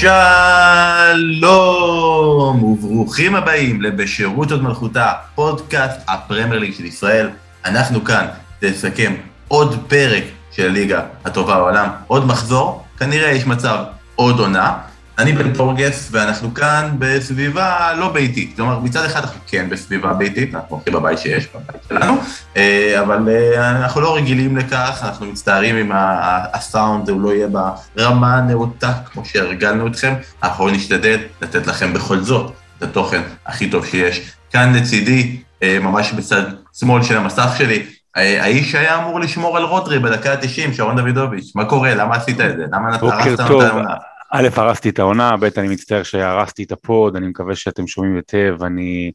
שלום וברוכים הבאים לבשירות עוד מלכותה, פודקאסט הפרמייר ליג של ישראל. אנחנו כאן לסכם עוד פרק של הליגה הטובה בעולם, עוד מחזור, כנראה יש מצב עוד עונה. אני בן פורגס, ואנחנו כאן בסביבה לא ביתית. כלומר, מצד אחד אנחנו כן בסביבה ביתית, אנחנו הכי בבית שיש, בבית שלנו, אה, אבל אה, אנחנו לא רגילים לכך, אנחנו מצטערים אם הסאונד הוא לא יהיה ברמה הנאותה, כמו שהרגלנו אתכם, אנחנו נשתדל לתת לכם בכל זאת את התוכן הכי טוב שיש. כאן לצידי, אה, ממש בצד שמאל של המסך שלי, האיש שהיה אמור לשמור על רודרי בדקה ה-90, שרון דוידוביץ', מה קורה? למה עשית את זה? למה הרסת לנו את העונה? א', הרסתי את העונה, ב', אני מצטער שהרסתי את הפוד, אני מקווה שאתם שומעים היטב, אני...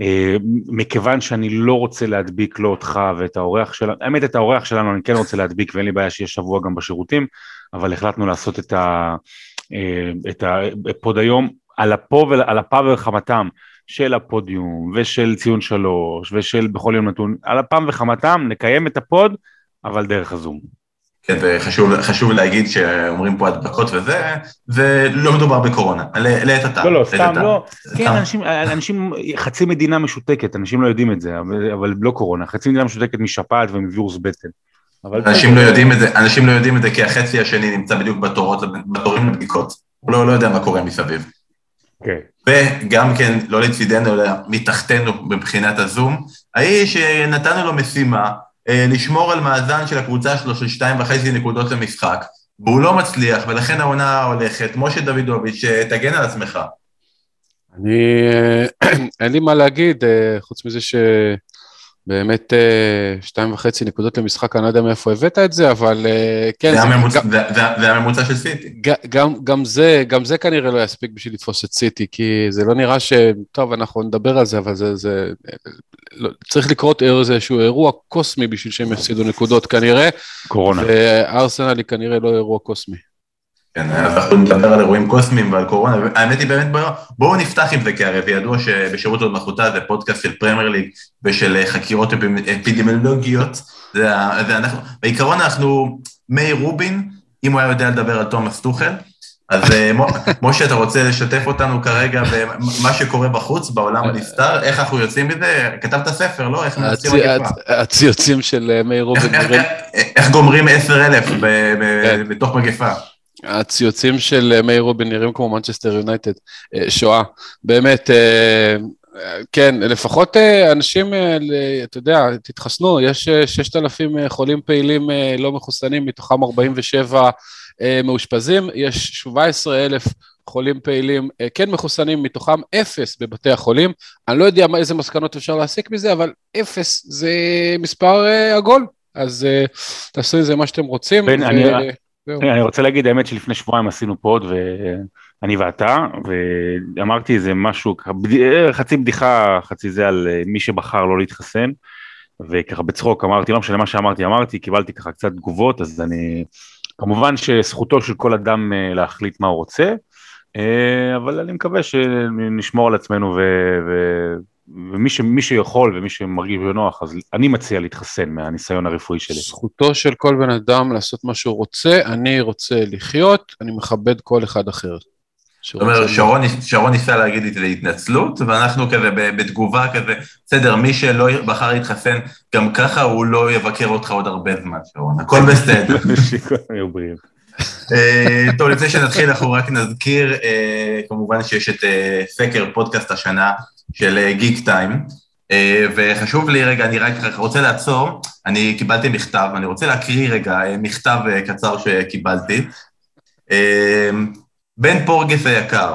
אה, מכיוון שאני לא רוצה להדביק לא אותך ואת האורח שלנו, האמת את האורח שלנו אני כן רוצה להדביק ואין לי בעיה שיהיה שבוע גם בשירותים, אבל החלטנו לעשות את, ה, אה, את הפוד היום על אפו ועל אפה וחמתם של הפודיום ושל ציון שלוש ושל בכל יום נתון, על אפם וחמתם נקיים את הפוד אבל דרך הזום. כן, וחשוב להגיד שאומרים פה הדבקות וזה, ולא מדובר בקורונה, לעת עתה. לא, לא, סתם לא. כן, אנשים, אנשים, חצי מדינה משותקת, אנשים לא יודעים את זה, אבל, אבל לא קורונה, חצי מדינה משותקת משפעת ומווירוס בטן. אנשים לא יודעים את זה, אנשים לא יודעים את זה כי החצי השני נמצא בדיוק בתורות, בתורים לבדיקות. הוא לא, לא יודע מה קורה מסביב. כן. וגם כן, לא לצידנו, אלא מתחתנו מבחינת הזום, האיש שנתנו לו משימה, לשמור על מאזן של הקבוצה שלו של שתיים וחצי נקודות למשחק, והוא לא מצליח, ולכן העונה הולכת. משה דוידוביץ', אה, תגן על עצמך. אני, אה, אין לי מה להגיד, חוץ מזה ש... באמת אה, שתיים וחצי נקודות למשחק, אני לא יודע מאיפה הבאת את זה, אבל אה, כן. זה, זה, הממוצע, גם, זה, זה הממוצע של סיטי. גם, גם, זה, גם זה כנראה לא יספיק בשביל לתפוס את סיטי, כי זה לא נראה ש... טוב, אנחנו נדבר על זה, אבל זה... זה לא, צריך לקרות איזשהו אירוע קוסמי בשביל שהם יפסידו נקודות כנראה. קורונה. וארסנל היא כנראה לא אירוע קוסמי. כן, אז אנחנו נדבר על אירועים קוסמיים ועל קורונה, האמת היא באמת, בואו נפתח עם זה, כי הרי ידוע שבשירות עוד מחותה זה פודקאסט של פרמייר ליג ושל חקירות אפידמיולוגיות, זה, זה אנחנו, בעיקרון אנחנו, מאיר רובין, אם הוא היה יודע לדבר על תומאס טוחל, אז אה, משה, אתה רוצה לשתף אותנו כרגע במה שקורה בחוץ, בעולם הנסתר, איך אנחנו יוצאים מזה? כתבת ספר, לא? איך מנצחים מגפה? הציוצים של אה, מאיר רובין. איך גומרים עשר אלף כן. בתוך מגפה? הציוצים של אה, מאיר רובין נראים כמו מנצ'סטר יונייטד, אה, שואה. באמת, אה, כן, לפחות אנשים, אתה יודע, תתחסנו, יש 6,000 חולים פעילים לא מחוסנים, מתוכם 47 מאושפזים, יש 17,000 חולים פעילים כן מחוסנים, מתוכם אפס בבתי החולים. אני לא יודע איזה מסקנות אפשר להסיק מזה, אבל אפס זה מספר עגול, אז תעשו עם זה מה שאתם רוצים. בן, ו... אני... אני רוצה להגיד האמת שלפני שבועיים עשינו פוד ואני ואתה ואמרתי איזה משהו חצי בדיחה חצי זה על אה, מי שבחר לא להתחסן וככה בצחוק אמרתי לא משנה מה שאמרתי אמרתי קיבלתי ככה קצת תגובות אז אני כמובן שזכותו של כל אדם אה, להחליט מה הוא רוצה אה, אבל אני מקווה שנשמור על עצמנו ו... ומי ש, שיכול ומי שמרגיש בנוח, אז אני מציע להתחסן מהניסיון הרפואי שלי. זכותו של כל בן אדם לעשות מה שהוא רוצה, אני רוצה לחיות, אני מכבד כל אחד אחר. זאת אומרת, שרון, שרון ניסה להגיד את זה להתנצלות, ואנחנו כזה בתגובה כזה, בסדר, מי שלא בחר להתחסן, גם ככה הוא לא יבקר אותך עוד הרבה זמן, שרון, הכל בסדר. אה, טוב, לפני שנתחיל, אנחנו רק נזכיר, אה, כמובן שיש את אה, סקר פודקאסט השנה של גיק טיים, וחשוב לי רגע, אני רק רוצה לעצור, אני קיבלתי מכתב, אני רוצה להקריא רגע מכתב קצר שקיבלתי. בן פורגס היקר,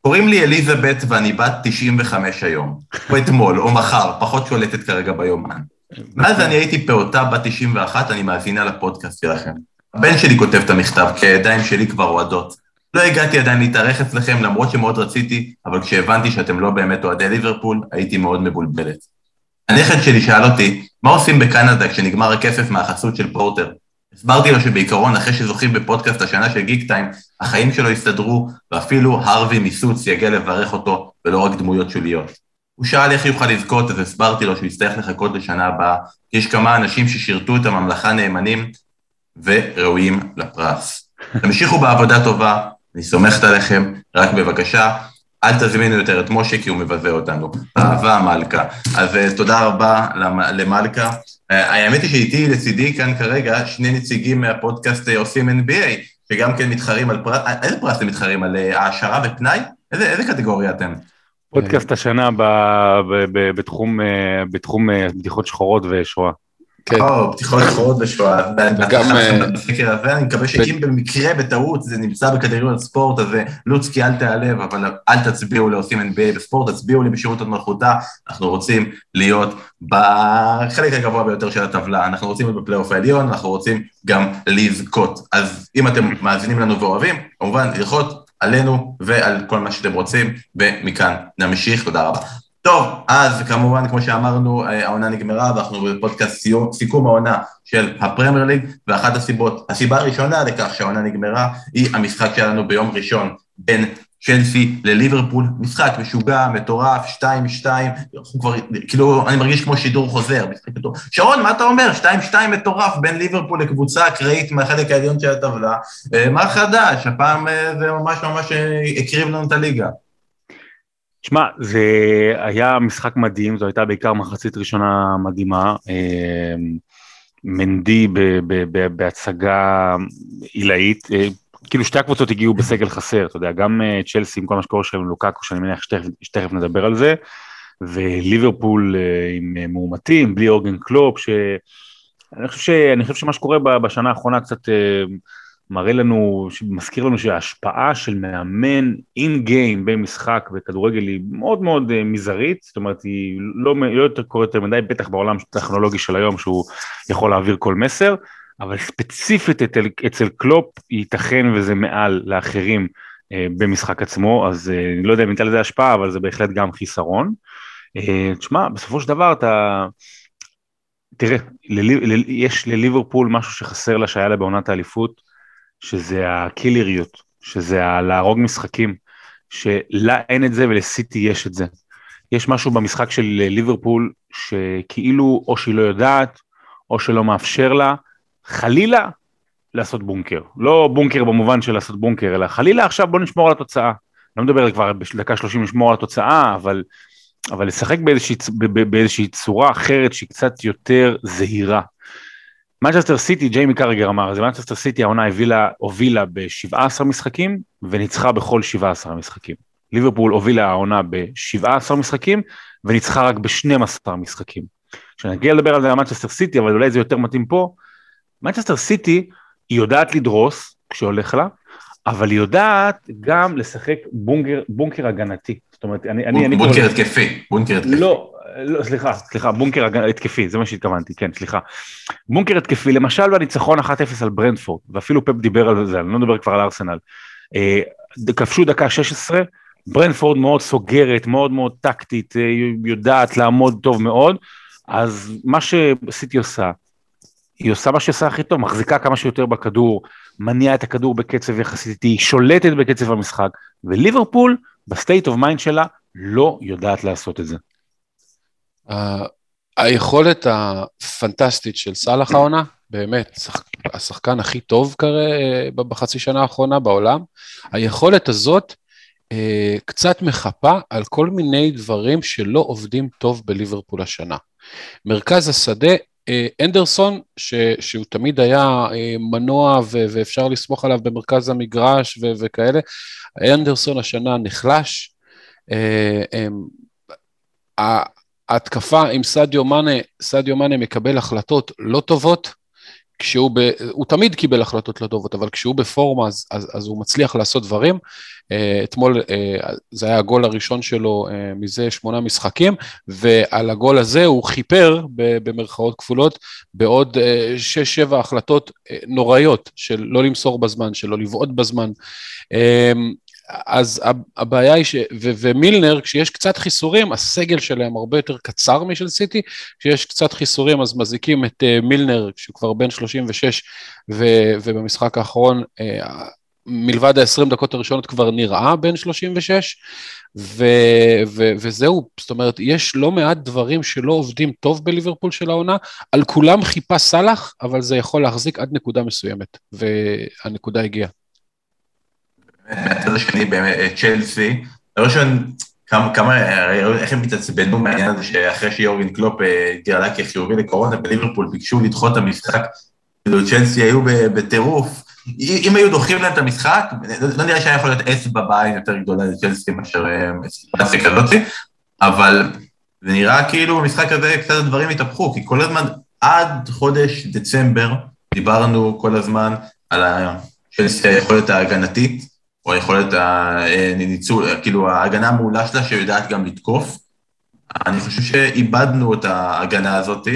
קוראים לי אליזבת ואני בת 95 היום, או אתמול, או מחר, פחות שולטת כרגע ביומן. מאז אני הייתי פעוטה בת 91, אני מאזינה לפודקאסט שלכם. הבן שלי כותב את המכתב, כי הידיים שלי כבר אוהדות. לא הגעתי עדיין להתארח אצלכם, למרות שמאוד רציתי, אבל כשהבנתי שאתם לא באמת אוהדי ליברפול, הייתי מאוד מבולבלת. הנכד שלי שאל אותי, מה עושים בקנדה כשנגמר הכסף מהחסות של פורטר? הסברתי לו שבעיקרון, אחרי שזוכים בפודקאסט השנה של גיק טיים, החיים שלו יסתדרו, ואפילו הרווי מסוץ יגיע לברך אותו, ולא רק דמויות שוליות. הוא שאל איך יוכל לזכות, אז הסברתי לו שהוא יצטרך לחכות לשנה הבאה, כי יש כמה אנשים ששירתו את הממלכה נאמנים, וראויים לפרס. תמשיכו בעבודה טובה, אני סומכת עליכם, רק בבקשה, אל תזמינו יותר את משה כי הוא מבזה אותנו. אהבה מלכה. אז אה, תודה רבה למלכה. אה, האמת היא שאיתי לצידי כאן כרגע שני נציגים מהפודקאסט אה, עושים NBA, שגם כן מתחרים על פרס, איזה פרס אתם מתחרים? על העשרה ופנאי? איזה, איזה קטגוריה אתם? פודקאסט השנה בתחום, בתחום בדיחות שחורות ושואה. כן. או, פתיחות ושואה. וגם... בסקר הזה, אני מקווה שאם במקרה, בטעות, זה נמצא בקטגוריית ספורט, אז לוצקי, אל תיעלב, אבל אל תצביעו לעושים NBA בספורט, תצביעו לי בשירות עוד מלכותה, אנחנו רוצים להיות בחלק הגבוה ביותר של הטבלה, אנחנו רוצים להיות בפלייאוף העליון, אנחנו רוצים גם לזכות. אז אם אתם מאזינים לנו ואוהבים, כמובן, ללחוץ עלינו ועל כל מה שאתם רוצים, ומכאן נמשיך, תודה רבה. טוב, אז כמובן, כמו שאמרנו, אה, העונה נגמרה ואנחנו בפודקאסט סיכום העונה של הפרמייר ליג, ואחת הסיבות, הסיבה הראשונה לכך שהעונה נגמרה, היא המשחק שלנו ביום ראשון בין צ'לסי לליברפול, משחק משוגע, מטורף, 2-2, אנחנו כבר, כאילו, אני מרגיש כמו שידור חוזר, שרון, מה אתה אומר? 2-2 מטורף בין ליברפול לקבוצה אקראית מהחלק העליון של הטבלה, אה, מה חדש? הפעם אה, זה ממש ממש הקריב לנו את הליגה. תשמע, זה היה משחק מדהים, זו הייתה בעיקר מחצית ראשונה מדהימה. אמ, מנדי בהצגה עילאית, אה, כאילו שתי הקבוצות הגיעו בסגל חסר, אתה יודע, גם אה, צ'לסי עם כל מה שקורה שם עם לוקקו, שאני מניח שתכף, נדבר על זה, וליברפול אה, עם מאומתים, בלי אורגן קלופ, שאני חושב, חושב שמה שקורה בשנה האחרונה קצת מראה לנו, מזכיר לנו שההשפעה של מאמן אין גיים במשחק בכדורגל היא מאוד מאוד uh, מזערית, זאת אומרת היא לא, לא יותר קורית יותר מדי, בטח בעולם הטכנולוגי של היום שהוא יכול להעביר כל מסר, אבל ספציפית אצל, אצל קלופ ייתכן וזה מעל לאחרים uh, במשחק עצמו, אז uh, אני לא יודע אם ניתן לזה השפעה, אבל זה בהחלט גם חיסרון. Uh, תשמע, בסופו של דבר אתה... תראה, יש לליברפול משהו שחסר לה שהיה לה בעונת האליפות, שזה הקילריות, שזה להרוג משחקים, שלה אין את זה ולסיטי יש את זה. יש משהו במשחק של ליברפול שכאילו או שהיא לא יודעת, או שלא מאפשר לה, חלילה, לעשות בונקר. לא בונקר במובן של לעשות בונקר, אלא חלילה עכשיו בוא נשמור על התוצאה. לא מדבר כבר בדקה 30 לשמור על התוצאה, אבל, אבל לשחק באיזושהי, באיזושהי צורה אחרת שהיא קצת יותר זהירה. מנצ'סטר סיטי, ג'יימי קראגר אמר, זה מנצ'סטר סיטי העונה הובילה, הובילה ב-17 משחקים וניצחה בכל 17 משחקים. ליברפול הובילה העונה ב-17 משחקים וניצחה רק ב-12 משחקים. כשנגיע לדבר על זה על מנצ'סטר סיטי, אבל אולי זה יותר מתאים פה, מנצ'סטר סיטי היא יודעת לדרוס כשהולך לה, אבל היא יודעת גם לשחק בונקר, בונקר הגנתי. זאת אומרת, אני... אני בונקר התקפי, בונקר התקפי. לא, לא, סליחה, סליחה, בונקר התקפי, זה מה שהתכוונתי, כן, סליחה. בונקר התקפי, למשל בניצחון 1-0 על ברנטפורד, ואפילו פפ דיבר על זה, אני לא מדבר כבר על ארסנל. אה, כבשו דקה 16, ברנטפורד מאוד סוגרת, מאוד מאוד טקטית, אה, יודעת לעמוד טוב מאוד, אז מה שסיטי עושה, היא עושה מה שעושה הכי טוב, מחזיקה כמה שיותר בכדור, מניעה את הכדור בקצב יחסית, היא שולטת בקצב המשחק, וליברפול, ב state of mind שלה, לא יודעת לעשות את זה. היכולת הפנטסטית של סאלח העונה, באמת, השחקן הכי טוב כרגע אה, בחצי שנה האחרונה בעולם, היכולת הזאת אה, קצת מחפה על כל מיני דברים שלא עובדים טוב בליברפול השנה. מרכז השדה, אה, אנדרסון, ש, שהוא תמיד היה מנוע ו, ואפשר לסמוך עליו במרכז המגרש ו, וכאלה, אנדרסון השנה נחלש. ההתקפה עם סעדיו מאנה, סעדיו מאנה מקבל החלטות לא טובות, כשהוא, ב, הוא תמיד קיבל החלטות לא טובות, אבל כשהוא בפורמה אז, אז, אז הוא מצליח לעשות דברים. Uh, אתמול uh, זה היה הגול הראשון שלו uh, מזה שמונה משחקים, ועל הגול הזה הוא חיפר, במרכאות כפולות, בעוד שש-שבע החלטות נוראיות של לא למסור בזמן, של לא לבעוט בזמן. אז הבעיה היא ש... ו- ומילנר, כשיש קצת חיסורים, הסגל שלהם הרבה יותר קצר משל סיטי, כשיש קצת חיסורים אז מזיקים את uh, מילנר, שהוא כבר בן 36, ו- ובמשחק האחרון, uh, מלבד ה-20 דקות הראשונות כבר נראה בן 36, ו- ו- וזהו, זאת אומרת, יש לא מעט דברים שלא עובדים טוב בליברפול של העונה, על כולם חיפה סאלח, אבל זה יכול להחזיק עד נקודה מסוימת, והנקודה הגיעה. מהצד השני באמת צ'לסי, דבר ראשון, כמה, כמה, איך הם התעצבנו מהעניין הזה שאחרי שיורגן קלופ התגלה כחיובי לקורונה בליברפול ביקשו לדחות את המשחק, כאילו צ'לסי היו בטירוף, אם היו דוחים להם את המשחק, לא נראה שהיה יכול להיות אצבע בעין יותר גדולה לצ'לסי מאשר סיטואציה כזאת, אבל זה נראה כאילו במשחק הזה קצת הדברים התהפכו, כי כל הזמן, עד חודש דצמבר, דיברנו כל הזמן על צ'לסי היכולת ההגנתית, או היכולת הניצול, כאילו ההגנה המעולה שלה שיודעת גם לתקוף. אני חושב שאיבדנו את ההגנה הזאת,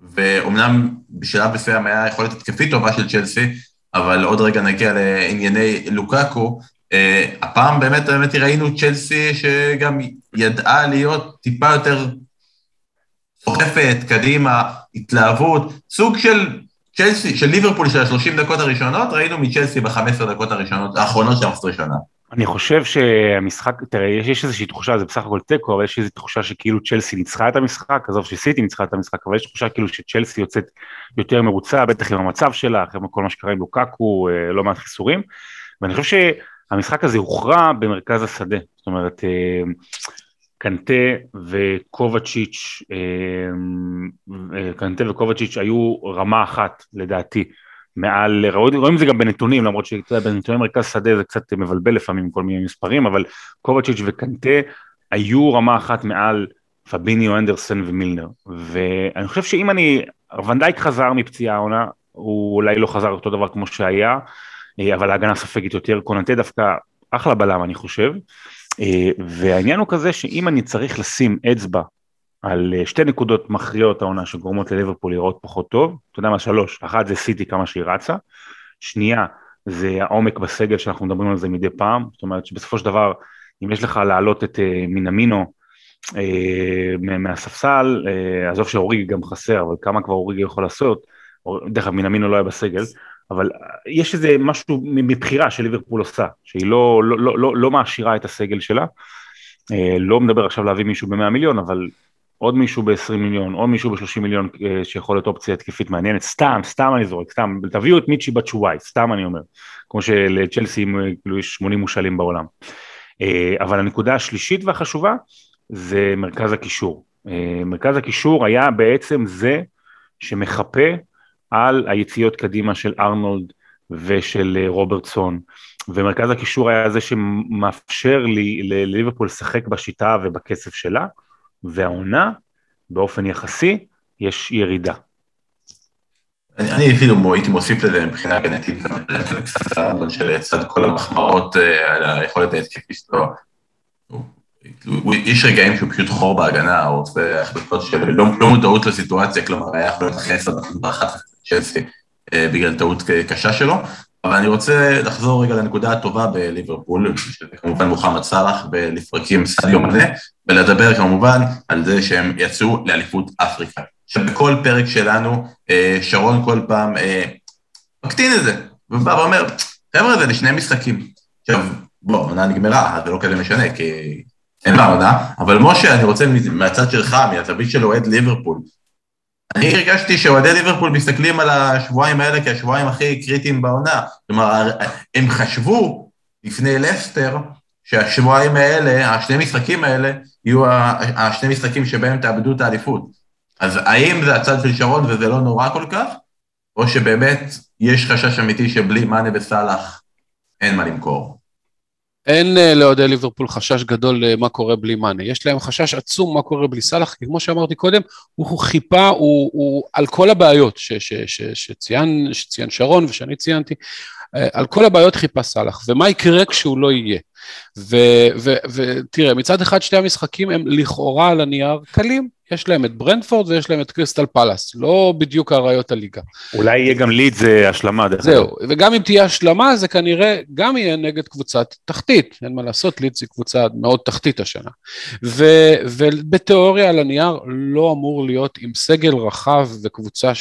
ואומנם בשלב מסוים היה יכולת התקפית טובה של צ'לסי, אבל עוד רגע נגיע לענייני לוקאקו. Uh, הפעם באמת, באמת ראינו צ'לסי שגם ידעה להיות טיפה יותר סוחפת, קדימה, התלהבות, סוג של צ'לסי, של ליברפול של השלושים דקות הראשונות, ראינו מצ'לסי בחמש עשרה דקות הראשונות, האחרונות של המחצית ראשונה. אני חושב שהמשחק, תראה, יש, יש איזושהי תחושה, זה בסך הכל תיקו, אבל יש איזושהי תחושה שכאילו צ'לסי ניצחה את המשחק, עזוב שסיטי ניצחה את המשחק, אבל יש תחושה כאילו שצ'לסי יוצאת יותר מרוצה, בטח עם המצב שלה, אחרי כל מה שקרה עם לוקקו, אה, לא מעט חיסורים, ואני חושב שהמשחק הזה הוכרע במרכז השדה, זאת אומרת, אה, קנטה וקובצ'יץ', אה, קנטה וקובצ'יץ' היו רמה אחת לדעתי מעל, רואים את זה גם בנתונים, למרות שאתה יודע, בנתוני מרכז שדה זה קצת מבלבל לפעמים כל מיני מספרים, אבל קובצ'יץ' וקנטה היו רמה אחת מעל פביניו, אנדרסן ומילנר, ואני חושב שאם אני, ונדייק חזר מפציעה העונה, הוא אולי לא חזר אותו דבר כמו שהיה, אה, אבל ההגנה ספגת יותר, קוננטה דווקא אחלה בלם אני חושב, והעניין הוא כזה שאם אני צריך לשים אצבע על אה, שתי נקודות מכריעות העונה שגורמות לליברפול לראות פחות טוב, אתה יודע מה? שלוש, אחת זה סיטי כמה שהיא רצה, שנייה זה העומק בסגל שאנחנו מדברים על זה מדי פעם, זאת אומרת שבסופו של דבר אם יש לך להעלות את אה, מינמינו אה, מהספסל, אה, עזוב שאוריגי גם חסר, אבל כמה כבר אוריגי יכול לעשות, דרך אגב מינמינו לא היה בסגל, אבל יש איזה משהו מבחירה שליברפול עושה, שהיא לא, לא, לא, לא, לא מעשירה את הסגל שלה, לא מדבר עכשיו להביא מישהו ב-100 מיליון, אבל עוד מישהו ב-20 מיליון, עוד מישהו ב-30 מיליון אה, שיכול להיות אופציה התקפית מעניינת, סתם, סתם אני זורק, סתם, תביאו את מיצ'י בצ'וואי, סתם אני אומר, כמו שלצ'לסי אה, כאילו יש 80 מושאלים בעולם. אה, אבל הנקודה השלישית והחשובה זה מרכז הקישור. מרכז הקישור היה בעצם זה שמחפה על היציאות קדימה של ארנולד ושל רוברטסון, ומרכז הקישור היה זה שמאפשר לי לליברפול לשחק בשיטה ובקצב שלה. והעונה, באופן יחסי, יש ירידה. אני אפילו הייתי מוסיף לזה מבחינה הגנטית, של צד כל המחמאות אה, על היכולת ההתקפית שלו. יש רגעים שהוא פשוט חור בהגנה, הוא עושה החלטות של לא, לא מודעות לסיטואציה, כלומר היה יכול להיות אחרי עשר באחת צ'לסי אה, בגלל טעות קשה שלו, אבל אני רוצה לחזור רגע לנקודה הטובה בליברפול, כמובן מוחמד סאלח ולפרקים סדיו מלא, ולדבר כמובן על זה שהם יצאו לאליפות אפריקה. שבכל פרק שלנו, אה, שרון כל פעם אה, מקטין את זה, ובא ואומר, חבר'ה, זה לשני משחקים. עכשיו, בוא, העונה נגמרה, זה לא כזה משנה, כי אין לה עונה, אבל משה, אני רוצה מהצד שלך, מהזווית של אוהד ליברפול, אני הרגשתי שאוהדי ליברפול מסתכלים על השבועיים האלה כשבועיים הכי קריטיים בעונה. כלומר, הם חשבו לפני לסטר שהשבועיים האלה, השני משחקים האלה, יהיו השני משחקים שבהם תאבדו את האליפות. אז האם זה הצד של שרון וזה לא נורא כל כך, או שבאמת יש חשש אמיתי שבלי מאנה וסאלח אין מה למכור? אין אה, לאוהדי ליברפול חשש גדול אה, מה קורה בלי מאנה, יש להם חשש עצום מה קורה בלי סאלח, כי כמו שאמרתי קודם, הוא חיפה, הוא, הוא על כל הבעיות ש, ש, ש, שציין, שציין שרון ושאני ציינתי, אה, על כל הבעיות חיפה סאלח, ומה יקרה כשהוא לא יהיה. ותראה, מצד אחד שתי המשחקים הם לכאורה על הנייר קלים, יש להם את ברנדפורד ויש להם את קריסטל פלאס, לא בדיוק אריות הליגה. אולי יהיה גם ליד זה השלמה. זהו, וגם אם תהיה השלמה זה כנראה גם יהיה נגד קבוצת תחתית, אין מה לעשות, ליד זה קבוצה מאוד תחתית השנה. ו, ובתיאוריה על הנייר לא אמור להיות עם סגל רחב וקבוצה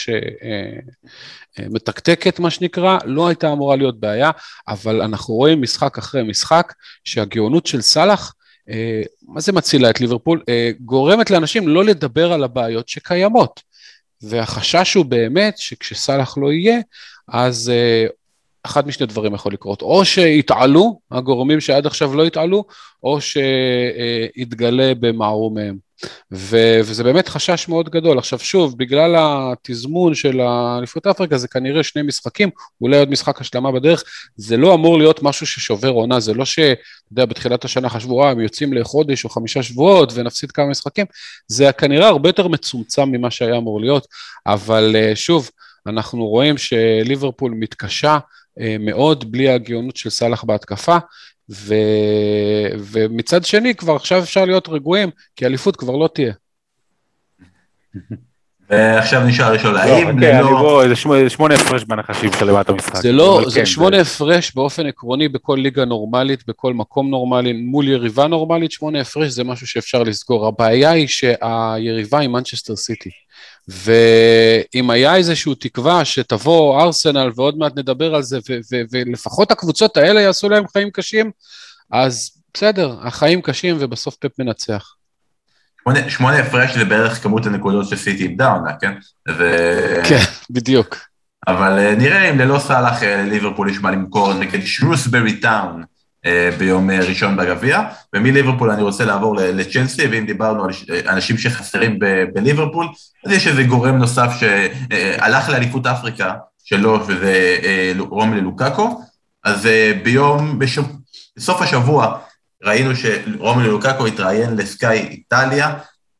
שמתקתקת אה, מה שנקרא, לא הייתה אמורה להיות בעיה, אבל אנחנו רואים משחק אחרי משחק שהגאונות של סאלח אה, מה זה מצילה את ליברפול? אה, גורמת לאנשים לא לדבר על הבעיות שקיימות. והחשש הוא באמת שכשסאלח לא יהיה, אז אה, אחד משני דברים יכול לקרות, או שיתעלו, הגורמים שעד עכשיו לא התעלו, או שיתגלה במערומיהם. ו- וזה באמת חשש מאוד גדול. עכשיו שוב, בגלל התזמון של אליפות אפריקה זה כנראה שני משחקים, אולי עוד משחק השלמה בדרך, זה לא אמור להיות משהו ששובר עונה, זה לא ש... אתה יודע, בתחילת השנה חשבו, אה, הם יוצאים לחודש או חמישה שבועות ונפסיד כמה משחקים, זה כנראה הרבה יותר מצומצם ממה שהיה אמור להיות, אבל אה, שוב, אנחנו רואים שליברפול מתקשה מאוד בלי הגאונות של סאלח בהתקפה, ו... ומצד שני, כבר עכשיו אפשר להיות רגועים, כי אליפות כבר לא תהיה. ועכשיו נשאר לשאול, לא, האם אני ללא... בוא, זה שמונה- שמונה הפרש בנחשים של למטה המשחק. זה לא, אבל זה כן, שמונה הפרש באופן עקרוני בכל ליגה נורמלית, בכל מקום נורמלי, מול יריבה נורמלית, שמונה הפרש זה משהו שאפשר לסגור. הבעיה היא שהיריבה היא מנצ'סטר סיטי. ואם היה איזושהי תקווה שתבוא ארסנל, ועוד מעט נדבר על זה, ולפחות הקבוצות האלה יעשו להם חיים קשים, אז בסדר, החיים קשים ובסוף פפ מנצח. שמונה- שמונה הפרש זה בערך כמות הנקודות שסיטי איבדה עונה, כן? ו... כן, בדיוק. אבל אה, נראה אם ללא סאלח אה, ליברפול יש מה למכור נגד שרוסברי טאון אה, ביום ראשון בגביע, ומליברפול אני רוצה לעבור ל- לצ'לסי, ואם דיברנו על אנשים שחסרים בליברפול, אז יש איזה גורם נוסף שהלך לאליפות אפריקה שלו, וזה רומלי לוקאקו, אז ביום. בסוף השבוע ראינו שרומלי לוקאקו התראיין לסקאי איטליה,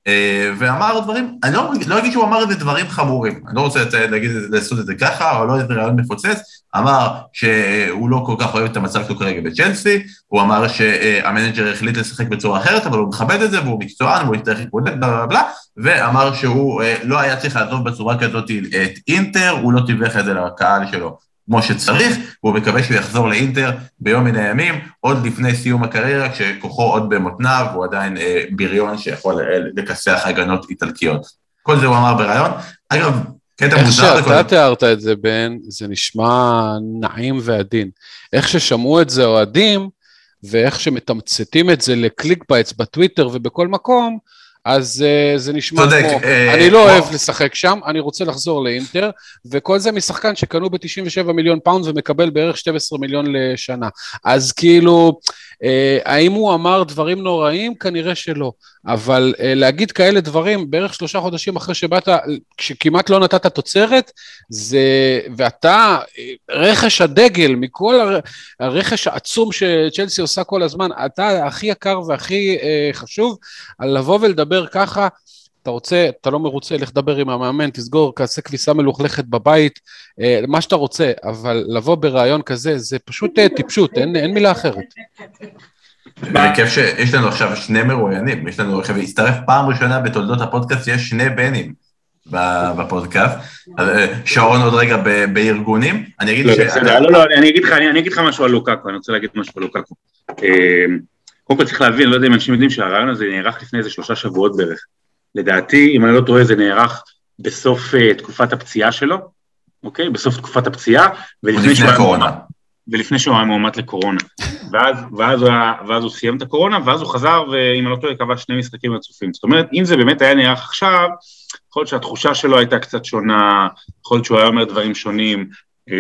אה, ואמר דברים, אני לא, לא אגיד שהוא אמר איזה דברים חמורים, אני לא רוצה להגיד, לעשות את זה ככה, או לא איזה רעיון מפוצץ, אמר שהוא לא כל כך אוהב את המצב שלו כרגע בצ'לסי, הוא אמר שהמנג'ר החליט לשחק בצורה אחרת, אבל הוא מכבד את זה, והוא מקצוען, והוא יצטרך להתמודד, בלה בלה בלה, ואמר שהוא אה, לא היה צריך לעזוב בצורה כזאת את אינטר, הוא לא תיווך את זה לקהל שלו. כמו שצריך, והוא מקווה שהוא יחזור לאינטר ביום מן הימים, עוד לפני סיום הקריירה, כשכוחו עוד במותניו, הוא עדיין אה, בריון שיכול אה, לכסח הגנות איטלקיות. כל זה הוא אמר בריאיון. אגב, קטע איך מוזר שאתה לכל... תיארת את זה, בן, זה נשמע נעים ועדין. איך ששמעו את זה אוהדים, ואיך שמתמצתים את זה ל click baits בטוויטר ובכל מקום, אז אה, זה נשמע צודק, כמו, אה, אני לא כמו- אוהב לשחק שם, אני רוצה לחזור לאינטר, וכל זה משחקן שקנו ב-97 מיליון פאונד ומקבל בערך 12 מיליון לשנה. אז כאילו, האם הוא אמר דברים נוראים? כנראה שלא. אבל אה, להגיד כאלה דברים בערך שלושה חודשים אחרי שבאת, כשכמעט לא נתת תוצרת, זה, ואתה, אה, רכש הדגל מכל הר- הרכש העצום שצ'לסי עושה כל הזמן, אתה הכי יקר והכי אה, חשוב, על לבוא ולדבר ככה, אתה רוצה, אתה לא מרוצה, לך דבר עם המאמן, תסגור, כעשה כביסה מלוכלכת בבית, אה, מה שאתה רוצה, אבל לבוא ברעיון כזה, זה פשוט אה, טיפשות, אין, אין מילה אחרת. בכיף שיש לנו עכשיו שני מרואיינים, יש לנו עכשיו, הצטרף פעם ראשונה בתולדות הפודקאסט, יש שני בנים בפודקאסט. אה, שרון עוד רגע ב- בארגונים, אני אגיד לא, ש... בסדר, לא, לא, אני אגיד לך, אני אני אגיד לך משהו על לוקקו, אני רוצה להגיד משהו על לוקקו. קודם כל צריך להבין, לא יודע אם אנשים יודעים שהרעיון הזה נערך לפני איזה שלושה שבועות בערך. לדעתי, אם אני לא טועה, זה נערך בסוף אה, תקופת הפציעה שלו, אוקיי? בסוף תקופת הפציעה, ולפני לפני שהוא היה הקורונה. מועמד- ולפני שהוא היה מועמד לקורונה. ואז, ואז, הוא היה, ואז הוא סיים את הקורונה, ואז הוא חזר, ואם אני לא טועה, קבע שני משחקים רצופים. זאת אומרת, אם זה באמת היה נערך עכשיו, יכול להיות שהתחושה שלו הייתה קצת שונה, יכול להיות שהוא היה אומר דברים שונים. אה,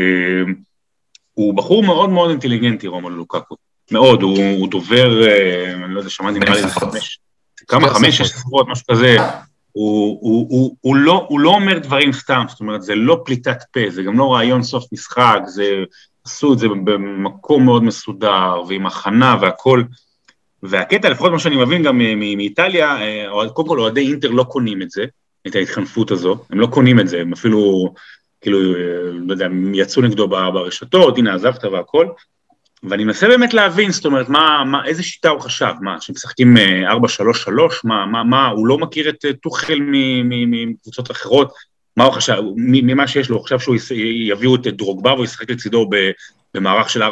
הוא בחור מאוד מאוד אינטליגנטי, רומל לוקקו. מאוד, הוא, הוא דובר, אה, אני לא יודע, שמעתי נראה לי. חמש, כמה, חמש. שש ספרות, משהו כזה. הוא, הוא, הוא, הוא, לא, הוא לא אומר דברים סתם, זאת אומרת, זה לא פליטת פה, זה גם לא רעיון סוף משחק, זה, עשו את זה במקום מאוד מסודר, ועם הכנה והכל. והקטע, לפחות מה שאני מבין גם מאיטליה, אה, קודם כל אוהדי אינטר לא קונים את זה, את ההתחנפות הזו, הם לא קונים את זה, הם אפילו, כאילו, אה, לא יודע, הם יצאו נגדו ברשתות, הנה עזבת והכל, ואני מנסה באמת להבין, זאת אומרת, מה, מה, איזה שיטה הוא חשב, מה, שמשחקים אה, 4-3-3, מה, מה, מה, הוא לא מכיר את אה, טוחל מקבוצות אחרות, מה הוא חשב, ממה שיש לו, הוא חשב שהוא יביאו את דרוגבה והוא ישחק לצידו במערך של 4-4-2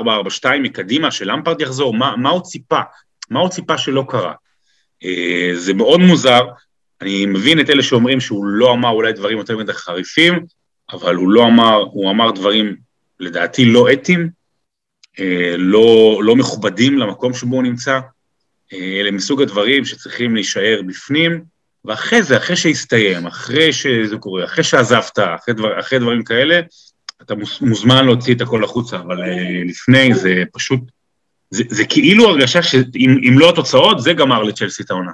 מקדימה, שלמפרד יחזור, מה, מה הוא ציפה? מה הוא ציפה שלא קרה? אה, זה מאוד מוזר, אני מבין את אלה שאומרים שהוא לא אמר אולי דברים יותר מדי חריפים, אבל הוא לא אמר, הוא אמר דברים לדעתי לא אתיים, אה, לא, לא מכובדים למקום שבו הוא נמצא, אה, אלה מסוג הדברים שצריכים להישאר בפנים, ואחרי זה, אחרי שהסתיים, אחרי שזה קורה, אחרי שעזבת, אחרי, דבר, אחרי דברים כאלה, אתה מוזמן להוציא את הכל החוצה, אבל לפני זה פשוט, זה, זה כאילו הרגשה שאם לא התוצאות, זה גמר לצ'לסי את העונה.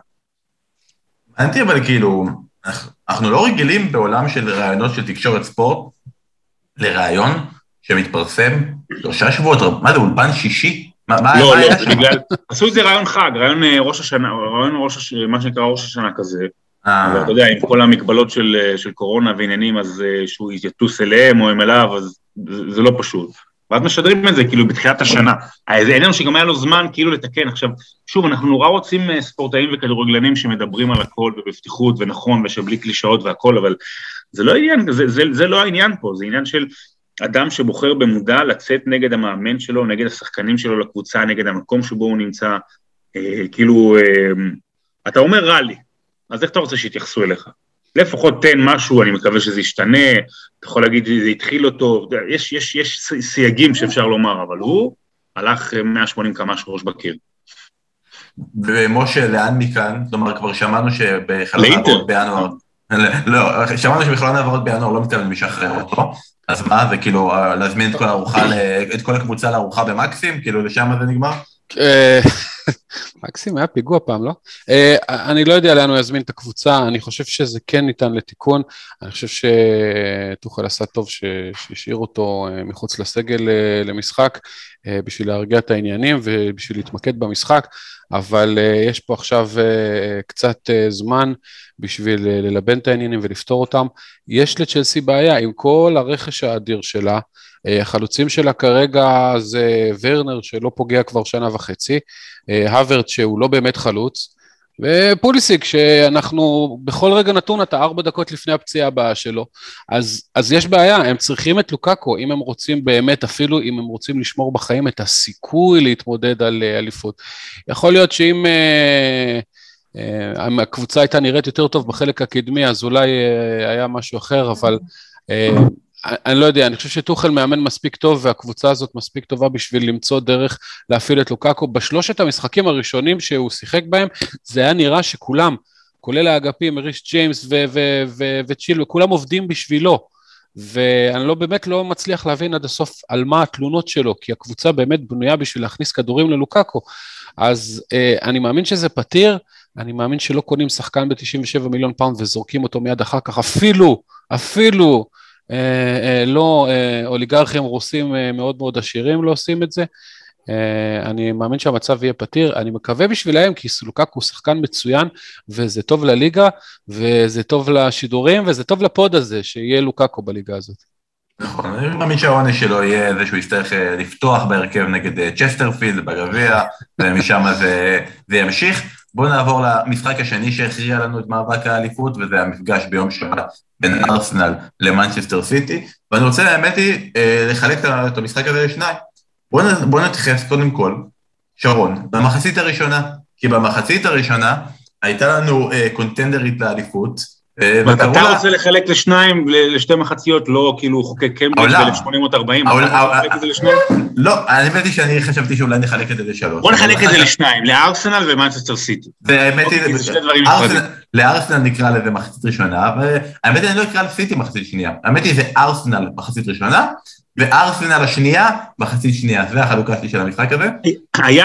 הבנתי, אבל כאילו, אנחנו לא רגילים בעולם של ראיונות של תקשורת ספורט לראיון שמתפרסם שלושה שבועות, מה זה, אולפן שישי? מה, לא, מה לא, זה בגלל, עשו את זה רעיון חג, רעיון אה, ראש השנה, רעיון ראש, השנה, מה שנקרא ראש השנה כזה. אה. ואתה יודע, עם כל המגבלות של, אה, של קורונה ועניינים, אז שהוא יטוס אליהם או הם אליו, אז זה, זה לא פשוט. ואז משדרים את זה כאילו בתחילת השנה. זה העניין שגם היה לו זמן כאילו לתקן. עכשיו, שוב, אנחנו נורא רוצים ספורטאים וכדורגלנים שמדברים על הכל ובפתיחות ונכון ושבלי קלישאות והכל, אבל זה לא העניין, זה, זה, זה לא העניין פה, זה עניין של אדם שבוחר במודע לצאת נגד המאמן שלו, נגד השחקנים שלו לקבוצה, נגד המקום שבו הוא נמצא, אה, כאילו, אה, אתה אומר רע לי, אז איך אתה רוצה שיתייחסו אליך? לפחות תן משהו, אני מקווה שזה ישתנה, אתה יכול להגיד זה התחיל אותו, יש, יש, יש סייגים שאפשר לומר, אבל הוא הלך 180 קמ"ש ראש בקיר. ומשה, לאן מכאן? כלומר, כבר שמענו שבחלון העברות בינואר... לא, שמענו שבחלון העברות בינואר לא מתכוון לשחרר אותו, אז מה, זה כאילו אה, להזמין את כל הארוחה, את כל הקבוצה לארוחה במקסים? כאילו לשם זה נגמר? אה, מקסים היה פיגוע פעם, לא? אה, אני לא יודע לאן הוא יזמין את הקבוצה, אני חושב שזה כן ניתן לתיקון, אני חושב שטוחל עשה טוב שהשאיר אותו מחוץ לסגל למשחק, בשביל להרגיע את העניינים ובשביל להתמקד במשחק, אבל יש פה עכשיו קצת זמן בשביל ללבן את העניינים ולפתור אותם. יש לצ'לסי בעיה עם כל הרכש האדיר שלה, החלוצים שלה כרגע זה ורנר שלא פוגע כבר שנה וחצי, הווארד שהוא לא באמת חלוץ, ופוליסיק, שאנחנו בכל רגע נתון אתה ארבע דקות לפני הפציעה הבאה שלו, אז, אז יש בעיה, הם צריכים את לוקאקו, אם הם רוצים באמת, אפילו אם הם רוצים לשמור בחיים את הסיכוי להתמודד על אה, אליפות. יכול להיות שאם אה, אה, הקבוצה הייתה נראית יותר טוב בחלק הקדמי, אז אולי אה, היה משהו אחר, אבל אה, אני לא יודע, אני חושב שטוחל מאמן מספיק טוב והקבוצה הזאת מספיק טובה בשביל למצוא דרך להפעיל את לוקאקו. בשלושת המשחקים הראשונים שהוא שיחק בהם, זה היה נראה שכולם, כולל האגפים, ריס ג'יימס וצ'יל, וכולם עובדים בשבילו. ואני לא באמת לא מצליח להבין עד הסוף על מה התלונות שלו, כי הקבוצה באמת בנויה בשביל להכניס כדורים ללוקאקו. אז אה, אני מאמין שזה פתיר, אני מאמין שלא קונים שחקן ב-97 מיליון פאונד וזורקים אותו מיד אחר כך, אפילו, אפילו אה, לא אה, אוליגרכים רוסים מאוד מאוד עשירים לא עושים את זה. אני מאמין שהמצב יהיה פתיר, אני מקווה בשבילם, כי לוקאקו הוא שחקן מצוין, וזה טוב לליגה, וזה טוב לשידורים, וזה טוב לפוד הזה, שיהיה לוקאקו בליגה הזאת. נכון, אני מאמין שהעונש שלו יהיה זה שהוא יצטרך לפתוח בהרכב נגד צ'סטרפילד בגביע, ומשם זה, זה ימשיך. בואו נעבור למשחק השני שהכריע לנו את מאבק האליפות, וזה המפגש ביום שבת בין ארסנל למנצ'סטר סיטי, ואני רוצה, האמת היא, אה, לחלק את המשחק הזה לשניים. בואו בוא נתייחס קודם כל, שרון, במחצית הראשונה, כי במחצית הראשונה הייתה לנו אה, קונטנדרית לאליפות, אה, ואתה רוצה לחלק לשניים, לשתי מחציות, לא כאילו חוקק קמברידג' ב-1840, אתה רוצה לחלק את זה לשניים? לא, האמת היא שאני חשבתי שאולי נחלק את זה לשלוש. בוא נחלק את זה לשניים, לארסנל ומנצ'סטר סיטי. האמת היא, לארסנל נקרא לזה מחצית ראשונה, והאמת היא אני לא אקרא לסיטי מחצית שנייה. האמת היא זה ארסנל מחצית ראשונה, וארסנל השנייה מחצית שנייה, זה החלוקה שלי של המשחק הזה.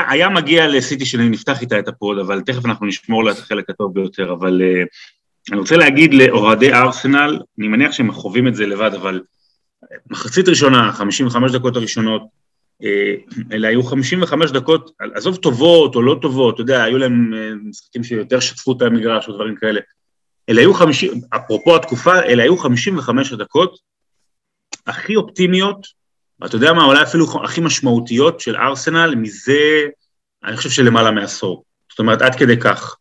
היה מגיע לסיטי שנפתח איתה את הפוד, אבל תכף אנחנו נשמור לה את החלק הטוב ביותר, אבל... אני רוצה להגיד לאוהדי ארסנל, אני מניח שהם חווים את זה לבד, אבל מחצית ראשונה, 55 דקות הראשונות, אה, אלה היו 55 דקות, עזוב טובות או לא טובות, אתה יודע, היו להם אה, משחקים שיותר שטפו את המגרש או דברים כאלה. אלה היו 50, אפרופו התקופה, אלה היו 55 הדקות הכי אופטימיות, ואתה יודע מה, אולי אפילו הכי משמעותיות של ארסנל מזה, אני חושב שלמעלה מעשור. זאת אומרת, עד כדי כך.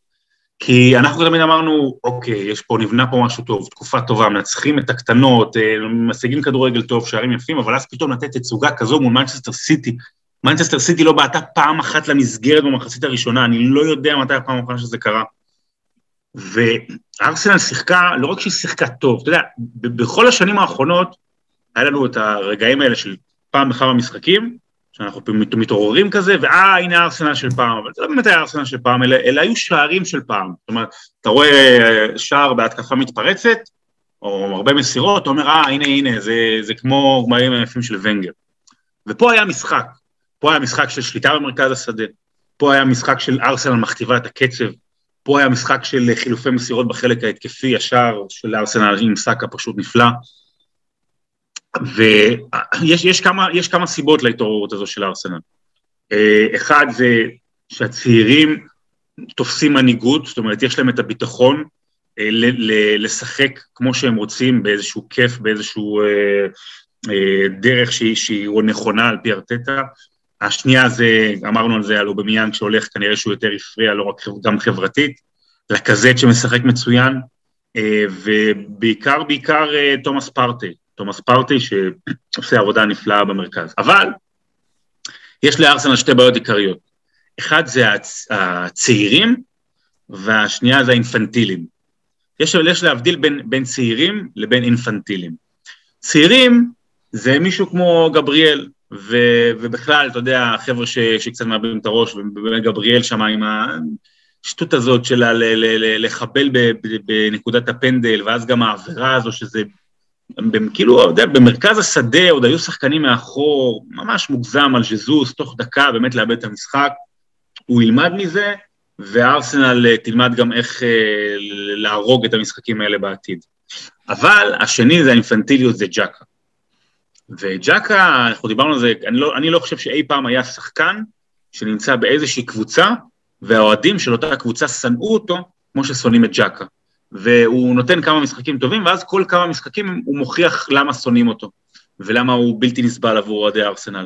כי אנחנו תמיד אמרנו, אוקיי, יש פה, נבנה פה משהו טוב, תקופה טובה, מנצחים את הקטנות, אה, משיגים כדורגל טוב, שערים יפים, אבל אז פתאום לתת תצוגה כזו מול מנצ'סטר סיטי. מנצ'סטר סיטי לא בעטה פעם אחת למסגרת במחצית הראשונה, אני לא יודע מתי הפעם האחרונה שזה קרה. וארסנל שיחקה, לא רק שהיא שיחקה טוב, אתה יודע, בכל השנים האחרונות, היה לנו את הרגעים האלה של פעם בכמה משחקים, שאנחנו מתעוררים כזה, ואה, הנה הארסנל של פעם, אבל זה לא באמת היה הארסנל של פעם, אלה, אלה היו שערים של פעם. זאת אומרת, אתה רואה אה, שער בהתקפה מתפרצת, או הרבה מסירות, אתה אומר, אה, הנה, הנה, זה, זה כמו גמרים היפים של ונגר. ופה היה משחק, פה היה משחק של שליטה במרכז השדה, פה היה משחק של ארסנל מכתיבה את הקצב, פה היה משחק של חילופי מסירות בחלק ההתקפי, ישר של ארסנל עם סאקה פשוט נפלא. ויש יש כמה, יש כמה סיבות להתעוררות הזו של ארסנל. אה, אחד זה שהצעירים תופסים מנהיגות, זאת אומרת, יש להם את הביטחון אה, לשחק כמו שהם רוצים, באיזשהו כיף, באיזשהו אה, דרך שהיא, שהיא נכונה על פי ארטטה. השנייה זה, אמרנו על זה, על אובמיאנג שהולך, כנראה שהוא יותר הפריע, לא רק גם חברתית, לקזט שמשחק מצוין, ובעיקר, בעיקר תומאס פרטי, תומאס פרטי שעושה עבודה נפלאה במרכז. אבל יש לארסנל שתי בעיות עיקריות. אחד זה הצ... הצעירים, והשנייה זה האינפנטילים. יש, יש להבדיל בין, בין צעירים לבין אינפנטילים. צעירים זה מישהו כמו גבריאל, ו, ובכלל, אתה יודע, החבר'ה ש, שקצת מאבדים את הראש, ובאמת גבריאל שם עם השטות הזאת של לחבל בנקודת הפנדל, ואז גם העבירה הזו שזה כאילו, אתה יודע, במרכז השדה עוד היו שחקנים מאחור, ממש מוגזם על ז'זוס, תוך דקה באמת לאבד את המשחק. הוא ילמד מזה, וארסנל אה, תלמד גם איך אה, להרוג את המשחקים האלה בעתיד. אבל השני זה האינפנטיליות, זה ג'קה. וג'קה, אנחנו דיברנו על זה, אני לא, אני לא חושב שאי פעם היה שחקן שנמצא באיזושהי קבוצה, והאוהדים של אותה קבוצה שנאו אותו כמו ששונאים את ג'קה. והוא נותן כמה משחקים טובים, ואז כל כמה משחקים הוא מוכיח למה שונאים אותו, ולמה הוא בלתי נסבל עבור אוהדי ארסנל.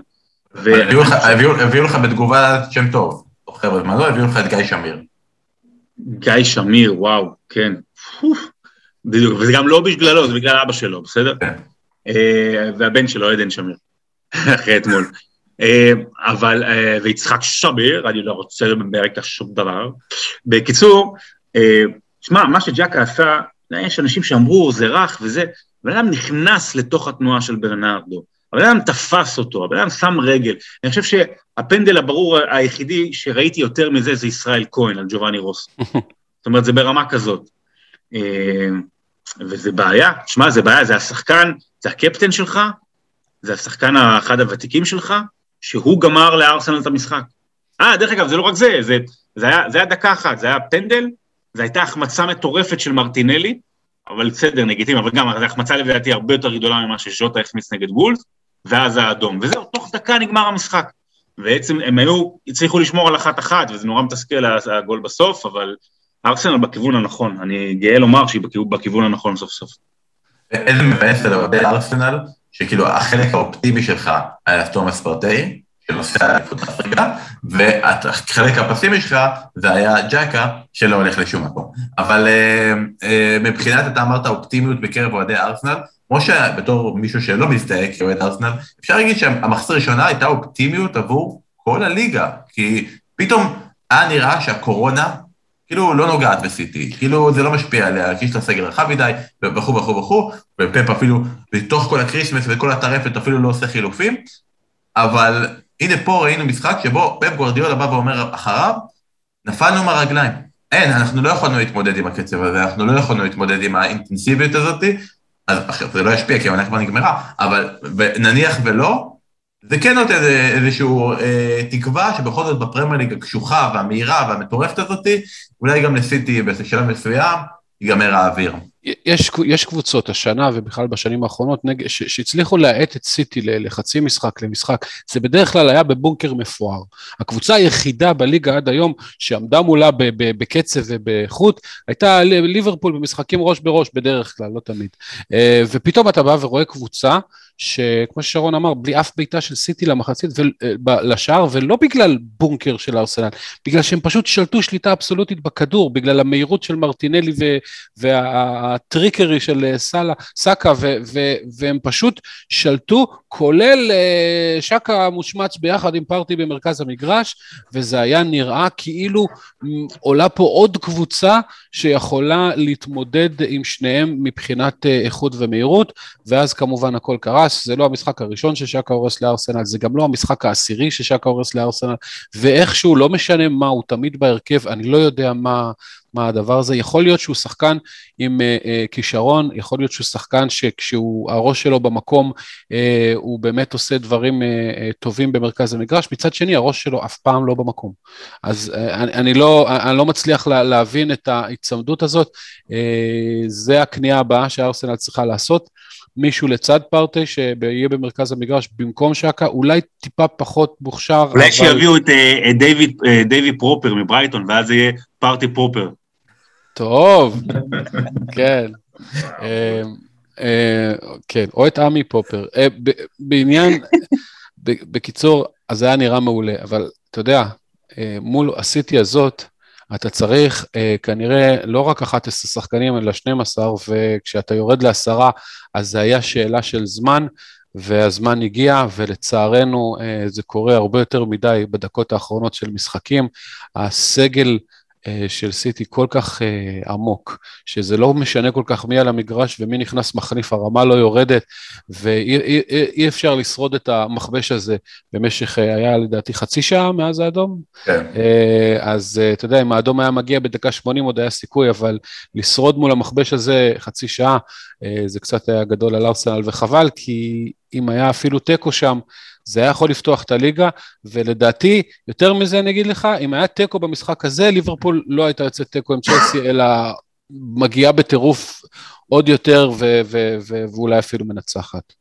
הביאו לך בתגובה שם טוב, חבר'ה, מה לא הביאו לך את גיא שמיר. גיא שמיר, וואו, כן. בדיוק, וזה גם לא בגללו, זה בגלל אבא שלו, בסדר? כן. אה, והבן שלו, עדן שמיר, אחרי אתמול. אה, אבל, אה, ויצחק שמיר, אני לא רוצה לדבר שום דבר. בקיצור, שמע, מה שג'קה עשה, יש אנשים שאמרו, זה רך וזה, הבן אדם נכנס לתוך התנועה של ברנרדו, הבן אדם תפס אותו, הבן אדם שם רגל. אני חושב שהפנדל הברור היחידי שראיתי יותר מזה זה ישראל כהן על ג'ובאני רוס. זאת אומרת, זה ברמה כזאת. אה, וזה בעיה, שמע, זה בעיה, זה השחקן, זה הקפטן שלך, זה השחקן אחד הוותיקים שלך, שהוא גמר לארסנל את המשחק. אה, דרך אגב, זה לא רק זה, זה, זה, היה, זה היה דקה אחת, זה היה פנדל, זו הייתה החמצה מטורפת של מרטינלי, אבל בסדר, לגיטימי, אבל גם, זו החמצה לדעתי הרבה יותר גדולה ממה שז'וטה החמיץ נגד וולס, ואז האדום. וזהו, תוך דקה נגמר המשחק. בעצם הם היו, הצליחו לשמור על אחת-אחת, וזה נורא מתסכל הגול בסוף, אבל ארסנל בכיוון הנכון. אני גאה לומר שהיא בכיוון הנכון סוף סוף. איזה מבאס לדבר ארסנל, שכאילו החלק האופטימי שלך היה תומאס פרטי, שנוסע לאליפות אפריקה, והחלק הפסימי שלך זה היה ג'קה שלא הולך לשום מקום. אבל uh, uh, מבחינת, אתה אמרת אופטימיות בקרב אוהדי ארסנל, כמו שבתור מישהו שלא מזדהה כאוהד ארסנל, אפשר להגיד שהמחצית הראשונה הייתה אופטימיות עבור כל הליגה, כי פתאום היה נראה שהקורונה כאילו לא נוגעת בסיטי, כאילו זה לא משפיע עליה, כי יש לה סגל רחב מדי, וכו' וכו' וכו', ופפ אפילו, בתוך כל ה Christmas וכל הטרפת אפילו לא עושה חילופים, אבל הנה פה ראינו משחק שבו פפ גוורדיאלה בא ואומר אחריו, נפלנו מהרגליים. אין, אנחנו לא יכולנו להתמודד עם הקצב הזה, אנחנו לא יכולנו להתמודד עם האינטנסיביות הזאת, אז זה לא ישפיע כי העונה כבר נגמרה, אבל נניח ולא, זה כן נותן איזושהי אה, תקווה שבכל זאת בפרמייר ליג הקשוחה והמהירה והמטורפת הזאת, אולי גם לסיטי בשלב מסוים, ייגמר האוויר. יש, יש קבוצות השנה ובכלל בשנים האחרונות נג, ש, שהצליחו להאט את סיטי לחצי משחק למשחק, זה בדרך כלל היה בבונקר מפואר. הקבוצה היחידה בליגה עד היום שעמדה מולה ב, ב, בקצב ובאיכות, הייתה ליברפול במשחקים ראש בראש בדרך כלל, לא תמיד. אה, ופתאום אתה בא ורואה קבוצה שכמו ששרון אמר, בלי אף בעיטה של סיטי למחצית ולשער, אה, ולא בגלל בונקר של ארסנל, בגלל שהם פשוט שלטו שליטה אבסולוטית בכדור, בגלל המהירות של מרטינלי והטריקרי של אה, סאלה, סאקה, ו, ו, והם פשוט שלטו, כולל uh, שקה מושמץ ביחד עם פרטי במרכז המגרש, וזה היה נראה כאילו עולה פה עוד קבוצה שיכולה להתמודד עם שניהם מבחינת uh, איכות ומהירות, ואז כמובן הכל. קרס, זה לא המשחק הראשון ששקה הורס לארסנל, זה גם לא המשחק העשירי ששקה הורס לארסנל, ואיכשהו, לא משנה מה, הוא תמיד בהרכב, אני לא יודע מה, מה הדבר הזה. יכול להיות שהוא שחקן עם uh, uh, כישרון, יכול להיות שהוא שחקן שכשהראש שלו במקום, uh, הוא באמת עושה דברים uh, uh, טובים במרכז המגרש, מצד שני הראש שלו אף פעם לא במקום. אז uh, אני, אני, לא, אני לא מצליח לה, להבין את ההיצמדות הזאת, uh, זה הקנייה הבאה שארסנל צריכה לעשות. מישהו לצד פרטי שיהיה במרכז המגרש במקום שקה, אולי טיפה פחות מוכשר. אולי אבל... שיביאו את, את דיוויד, דיוויד פרופר מברייטון, ואז זה יהיה פרטי פרופר. טוב, כן. אה, אה, כן, או את עמי פופר. אה, בעניין, בקיצור, אז זה היה נראה מעולה, אבל אתה יודע, מול הסיטי הזאת, אתה צריך כנראה לא רק 11 שחקנים, אלא 12, וכשאתה יורד לעשרה, אז זה היה שאלה של זמן, והזמן הגיע, ולצערנו זה קורה הרבה יותר מדי בדקות האחרונות של משחקים. הסגל, אה, של סיטי כל כך uh, עמוק, שזה לא משנה כל כך מי על המגרש ומי נכנס מחליף, הרמה לא יורדת, ואי אי, אי, אי אפשר לשרוד את המכבש הזה במשך, uh, היה לדעתי חצי שעה מאז האדום. כן. Uh, אז uh, אתה יודע, אם האדום היה מגיע בדקה 80 עוד היה סיכוי, אבל לשרוד מול המכבש הזה חצי שעה, uh, זה קצת היה גדול על ארסנל, וחבל, כי אם היה אפילו תיקו שם, זה היה יכול לפתוח את הליגה, ולדעתי, יותר מזה אני אגיד לך, אם היה תיקו במשחק הזה, ליברפול לא הייתה יוצאת תיקו עם צ'לסי, אלא מגיעה בטירוף עוד יותר, ו- ו- ו- ואולי אפילו מנצחת.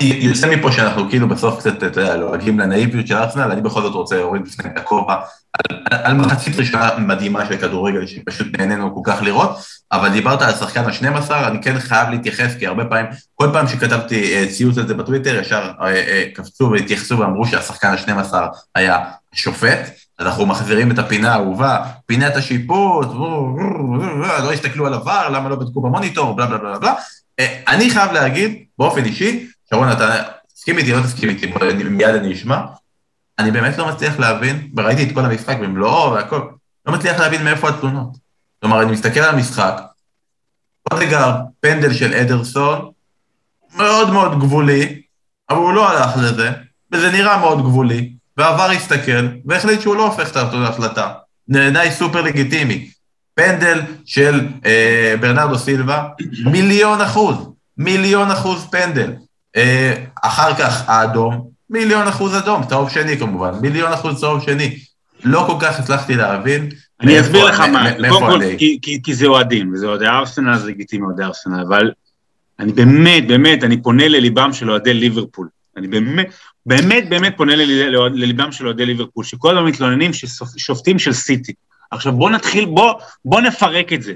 יוצא מפה שאנחנו כאילו בסוף קצת, אתה יודע, לועגים לנאיביות של ארסנל, אני בכל זאת רוצה להוריד בפני הכובע על, על מחצית ראשונה מדהימה של כדורגל, שפשוט נהנינו כל כך לראות, אבל דיברת על שחקן ה-12, אני כן חייב להתייחס, כי הרבה פעמים, כל פעם שכתבתי אה, ציוץ על זה בטוויטר, ישר אה, אה, קפצו והתייחסו ואמרו שהשחקן ה-12 היה שופט, אז אנחנו מחזירים את הפינה האהובה, פינת השיפוט, לא הסתכלו על עבר, למה לא בדקו במוניטור, בלה בלה בלה בלה. אני חייב להגיד, באופן אישי, שרון, אתה תסכים איתי, לא תסכים איתי, מיד אני אשמע, אני באמת לא מצליח להבין, וראיתי את כל המשחק במלואו והכל, לא מצליח להבין מאיפה התלונות. כלומר, אני מסתכל על המשחק, אודגר, פנדל של אדרסון, מאוד מאוד גבולי, אבל הוא לא הלך לזה, וזה נראה מאוד גבולי, ועבר הסתכל, והחליט שהוא לא הופך את אותו להחלטה. בעיניי סופר לגיטימי. פנדל של אה, ברנרדו סילבה, מיליון אחוז, מיליון אחוז פנדל. אה, אחר כך האדום, מיליון אחוז אדום, צהוב שני כמובן, מיליון אחוז צהוב שני. לא כל כך הצלחתי להבין. אני אסביר לך מה, קודם כל, כי זה אוהדים, וזה אוהדי ארסנל, זה לגיטימי אוהדי ארסנל, אבל אני באמת, באמת, אני פונה לליבם של אוהדי ליברפול. אני באמת, באמת, באמת פונה לליבם של אוהדי ליברפול, שכל הזמן מתלוננים ששופטים של סיטי. עכשיו בוא נתחיל, בוא, בוא נפרק את זה.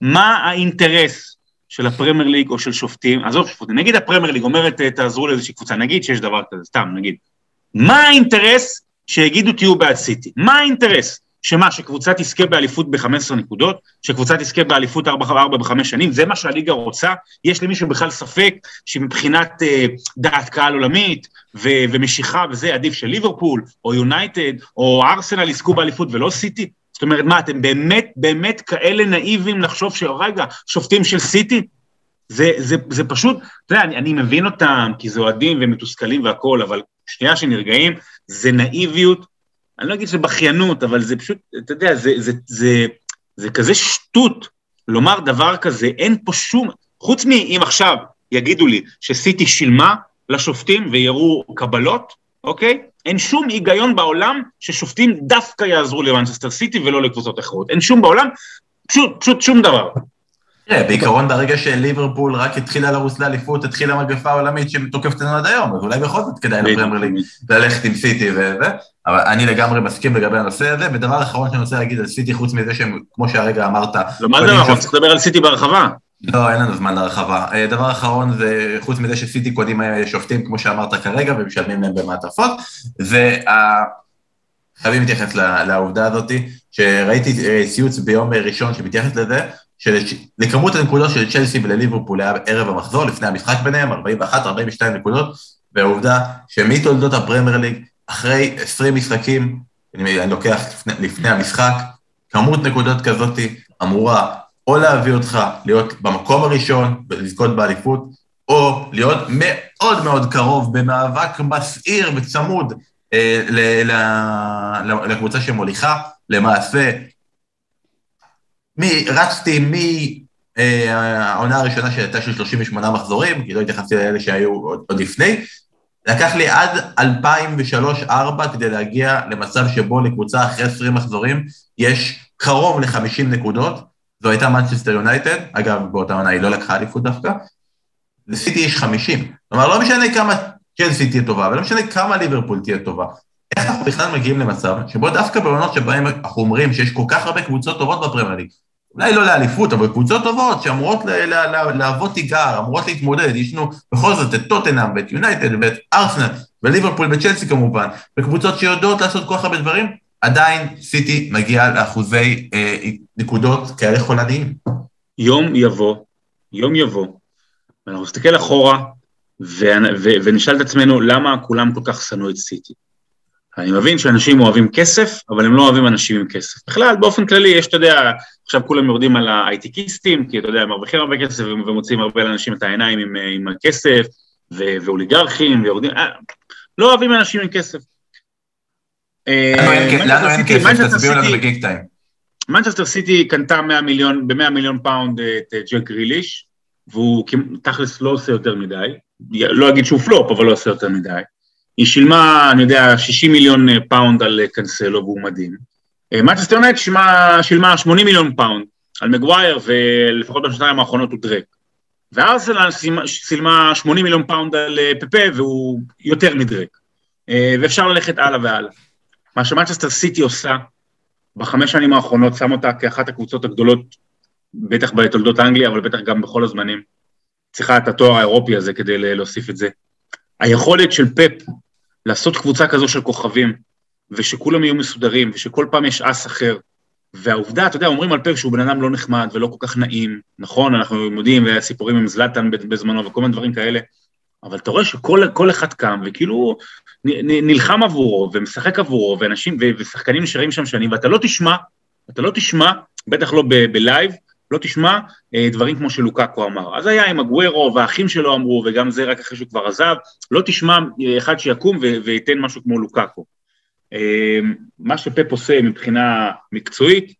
מה האינטרס של הפרמייר ליג או של שופטים, עזוב שופטים, נגיד הפרמייר ליג אומרת תעזרו לאיזושהי קבוצה, נגיד שיש דבר כזה, סתם, נגיד. מה האינטרס שיגידו תהיו בעד סיטי? מה האינטרס? שמה, שקבוצה תזכה באליפות ב-15 נקודות? שקבוצה תזכה באליפות 4-4 ב-5 שנים? זה מה שהליגה רוצה? יש למישהו בכלל ספק שמבחינת אה, דעת קהל עולמית ו- ומשיכה וזה עדיף של ליברפול, או יונייטד, או ארסנל יזכו באליפות ולא סיטי? זאת אומרת, מה, אתם באמת, באמת כאלה נאיבים לחשוב שרגע, שופטים של סיטי? זה, זה, זה פשוט, אתה יודע, אני, אני מבין אותם, כי זה אוהדים ומתוסכלים והכול, אבל שנייה שנרגעים, זה נאיביות, אני לא אגיד שזה בכיינות, אבל זה פשוט, אתה יודע, זה, זה, זה, זה, זה כזה שטות לומר דבר כזה, אין פה שום, חוץ מאם עכשיו יגידו לי שסיטי שילמה לשופטים ויראו קבלות, אוקיי? אין שום היגיון בעולם ששופטים דווקא יעזרו למנצ'סטר סיטי ולא לקבוצות אחרות. אין שום בעולם, פשוט, פשוט שום דבר. תראה, בעיקרון ברגע שליברפול רק התחילה לרוץ לאליפות, התחילה מגפה עולמית שתוקפת אותנו עד היום, אז אולי בכל זאת כדאי לפרמייר ליג ללכת עם סיטי וזה, אבל אני לגמרי מסכים לגבי הנושא הזה, ודבר אחרון שאני רוצה להגיד על סיטי, חוץ מזה שהם, כמו שהרגע אמרת... לא, מה זה נכון? צריך לדבר על סיטי בהרחבה. לא, אין לנו זמן להרחבה. אה, דבר אחרון זה, חוץ מזה שסיטי קודים אה, שופטים, כמו שאמרת כרגע, ומשלמים להם במעטפות, זה חייבים להתייחס לעובדה הזאת, שראיתי אה, ציוץ ביום ראשון שמתייחס לזה, שלכמות הנקודות של צ'לסי ולליברפול היה ערב המחזור, לפני המשחק ביניהם, 41-42 נקודות, והעובדה שמתולדות הפרמייר ליג, אחרי 20 משחקים, אני לוקח לפני, לפני המשחק, כמות נקודות כזאת אמורה או להביא אותך להיות במקום הראשון ולזכות באליפות, או להיות מאוד מאוד קרוב במאבק מסעיר וצמוד אה, ל, ל, לקבוצה שמוליכה. למעשה, רצתי מהעונה אה, הראשונה שהייתה של 38 מחזורים, כי לא התייחסתי לאלה שהיו עוד, עוד לפני, לקח לי עד 2003-2004 כדי להגיע למצב שבו לקבוצה אחרי 20 מחזורים יש קרוב ל-50 נקודות, זו הייתה מנצ'סטר יונייטד, אגב באותה עונה היא לא לקחה אליפות דווקא, לסיטי יש 50, כלומר לא משנה כמה צ'לסי תהיה טובה, ולא משנה כמה ליברפול תהיה טובה, איך אנחנו בכלל מגיעים למצב שבו דווקא בעונות שבהן אנחנו אומרים שיש כל כך הרבה קבוצות טובות בפרמייר ליג, אולי לא לאליפות, אבל קבוצות טובות שאמורות להוות תיגר, אמורות להתמודד, יש לנו בכל זאת את טוטנאם ואת יונייטד ואת ארסנל וליברפול וצ'לסי כמובן, וקבוצות שיודעות לעשות כל כך הרבה דברים, עדיין סיטי מגיע לאחוזי אה, נקודות כאלה חולניים. יום יבוא, יום יבוא, ואנחנו נסתכל אחורה ונשאל את עצמנו למה כולם כל כך שנאו את סיטי. אני מבין שאנשים אוהבים כסף, אבל הם לא אוהבים אנשים עם כסף. בכלל, באופן כללי, יש, אתה יודע, עכשיו כולם יורדים על ההייטקיסטים, כי אתה יודע, הם מרוויחים הרבה כסף ומוציאים הרבה לאנשים את העיניים עם, עם הכסף, ו- ואוליגרכים, ויורדים, אה, לא אוהבים אנשים עם כסף. אה, לנו אין כסף, תסבירו לנו בגיק טיים. מנצ'סטר סיטי קנתה 100 מיליון, ב-100 מיליון פאונד את אה, ג'ק גריליש, והוא תכלס לא עושה יותר מדי, לא אגיד שהוא פלופ, אבל לא עושה יותר מדי. היא שילמה, אני יודע, 60 מיליון אה, פאונד על אה, קנסלו והוא מדהים. מנצ'סטר יונייטד שילמה, שילמה 80 מיליון פאונד על מגווייר, ולפחות בשנתיים האחרונות הוא דרק. וארסנל שילמה 80 מיליון פאונד על פפה והוא יותר מדרק. ואפשר ללכת הלאה והלאה. מה שמנצ'סטר סיטי עושה בחמש שנים האחרונות, שם אותה כאחת הקבוצות הגדולות, בטח בתולדות אנגליה, אבל בטח גם בכל הזמנים. צריכה את התואר האירופי הזה כדי להוסיף את זה. היכולת של פפ לעשות קבוצה כזו של כוכבים, ושכולם יהיו מסודרים, ושכל פעם יש אס אחר, והעובדה, אתה יודע, אומרים על פפ שהוא בן אדם לא נחמד ולא כל כך נעים, נכון, אנחנו יודעים, והסיפורים עם זלאטן בזמנו וכל מיני דברים כאלה, אבל אתה רואה שכל אחד קם, וכאילו נלחם עבורו, ומשחק עבורו, ואנשים, ושחקנים נשארים שם שנים, ואתה לא תשמע, אתה לא תשמע, בטח לא בלייב, לא תשמע אה, דברים כמו שלוקקו אמר. אז היה עם הגוורו, והאחים שלו אמרו, וגם זה רק אחרי שהוא כבר עזב, לא תשמע אה, אחד שיקום וייתן משהו כמו לוקקו. אה, מה שפפ עושה מבחינה מקצועית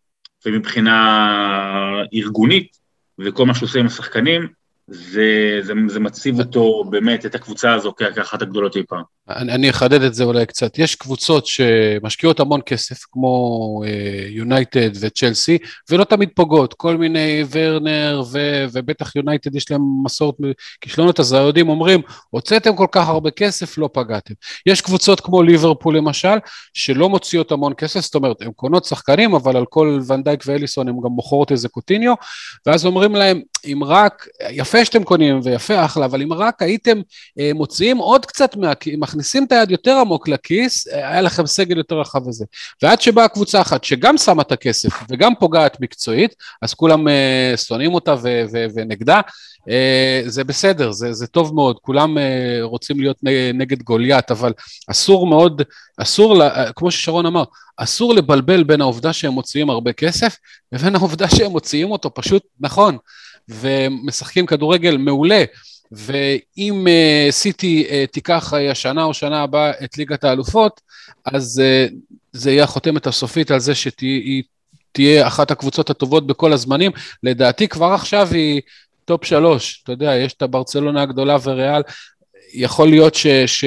ומבחינה ארגונית, וכל מה שהוא עושה עם השחקנים, זה, זה, זה מציב אותו באמת, את הקבוצה הזו כאחת הגדולות אי פעם. אני, אני אחדד את זה אולי קצת. יש קבוצות שמשקיעות המון כסף, כמו יונייטד uh, וצ'לסי, ולא תמיד פוגעות. כל מיני ורנר, ו, ובטח יונייטד יש להם מסורת כישלונות, אז היהודים אומרים, הוצאתם כל כך הרבה כסף, לא פגעתם. יש קבוצות כמו ליברפול למשל, שלא מוציאות המון כסף, זאת אומרת, הן קונות שחקנים, אבל על כל ונדייק ואליסון הן גם מוכרות איזה קוטיניו, ואז אומרים להם, אם רק, יפה שאתם קונים ויפה אחלה, אבל אם רק הייתם אה, מוציאים עוד קצת, מה, מכניסים את היד יותר עמוק לכיס, אה, היה לכם סגל יותר רחב וזה. ועד שבאה קבוצה אחת שגם שמה את הכסף וגם פוגעת מקצועית, אז כולם אה, שונאים אותה ו- ו- ונגדה. אה, זה בסדר, זה, זה טוב מאוד, כולם אה, רוצים להיות נגד גוליית, אבל אסור מאוד, אסור, אה, כמו ששרון אמר, אסור לבלבל בין העובדה שהם מוציאים הרבה כסף לבין העובדה שהם מוציאים אותו פשוט נכון. ומשחקים כדורגל מעולה. ואם uh, סיטי uh, תיקח השנה או שנה הבאה את ליגת האלופות, אז uh, זה יהיה החותמת הסופית על זה שהיא תהיה אחת הקבוצות הטובות בכל הזמנים. לדעתי כבר עכשיו היא top שלוש, אתה יודע, יש את הברצלונה הגדולה וריאל, יכול להיות ש, ש,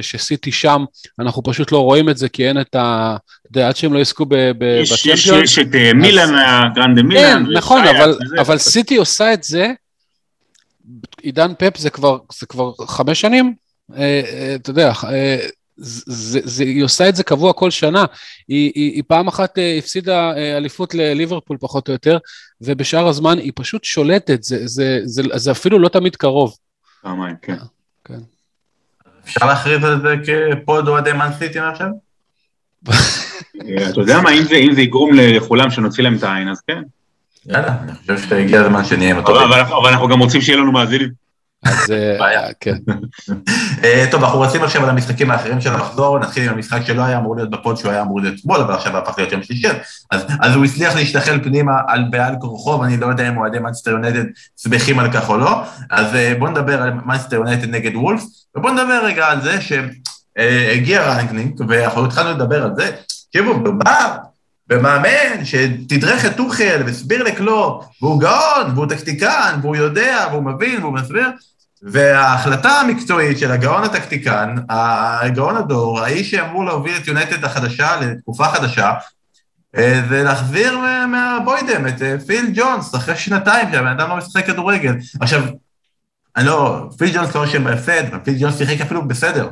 שסיטי שם, אנחנו פשוט לא רואים את זה, כי אין את ה... אתה יודע, עד שהם לא יזכו בצ'מפיונס. יש, יש את מילאן, הגרנדה מילאן. כן, נכון, אבל, אבל סיטי עושה את זה, עידן פפ זה כבר, זה כבר חמש שנים, אה, אה, אתה יודע, אה, זה, זה, היא עושה את זה קבוע כל שנה. היא, היא, היא פעם אחת הפסידה אליפות לליברפול פחות או יותר, ובשאר הזמן היא פשוט שולטת, זה, זה, זה, זה אפילו לא תמיד קרוב. פעמיים, כן. כן. אפשר להכריז על זה כפוד אוהדי מנסיטי מעכשיו? אתה יודע מה, אם זה יגרום לכולם שנוציא להם את העין, אז כן. יאללה, אני חושב שהגיע הזמן שנהיה עם הטובים. אבל אנחנו גם רוצים שיהיה לנו מאזינים. אז אה, כן. אה, טוב, אנחנו רצים עכשיו על המשחקים האחרים של המחזור, נתחיל עם המשחק שלא היה אמור להיות בפוד, שהוא היה אמור להיות אתמול, אבל עכשיו הפך להיות יום שלישי, אז הוא הצליח להשתחל פנימה על בעל כורחו, ואני לא יודע אם אוהדי מנסטר יונייטד שמחים על כך או לא, אז אה, בואו נדבר על מנסטר יונייטד נגד וולבס, ובואו נדבר רגע על זה שהגיע רנגניק, ואנחנו התחלנו לדבר על זה, תקשיבו, ומאמן שתדרך את טוחל והסביר לקלופ, והוא גאון, והוא טקטיקן, והוא יודע, והוא מבין, והוא מסביר, וההחלטה המקצועית של הגאון הטקטיקן, הגאון הדור, האיש שאמור להוביל את יונייטד החדשה לתקופה חדשה, אה, זה להחזיר מהבוידם את אה, פיל ג'ונס אחרי שנתיים שהבן אדם לא משחק כדורגל. עכשיו, אני לא, פיל ג'ונס לא אשם בהפסד, פיל ג'ונס שיחק אפילו בסדר.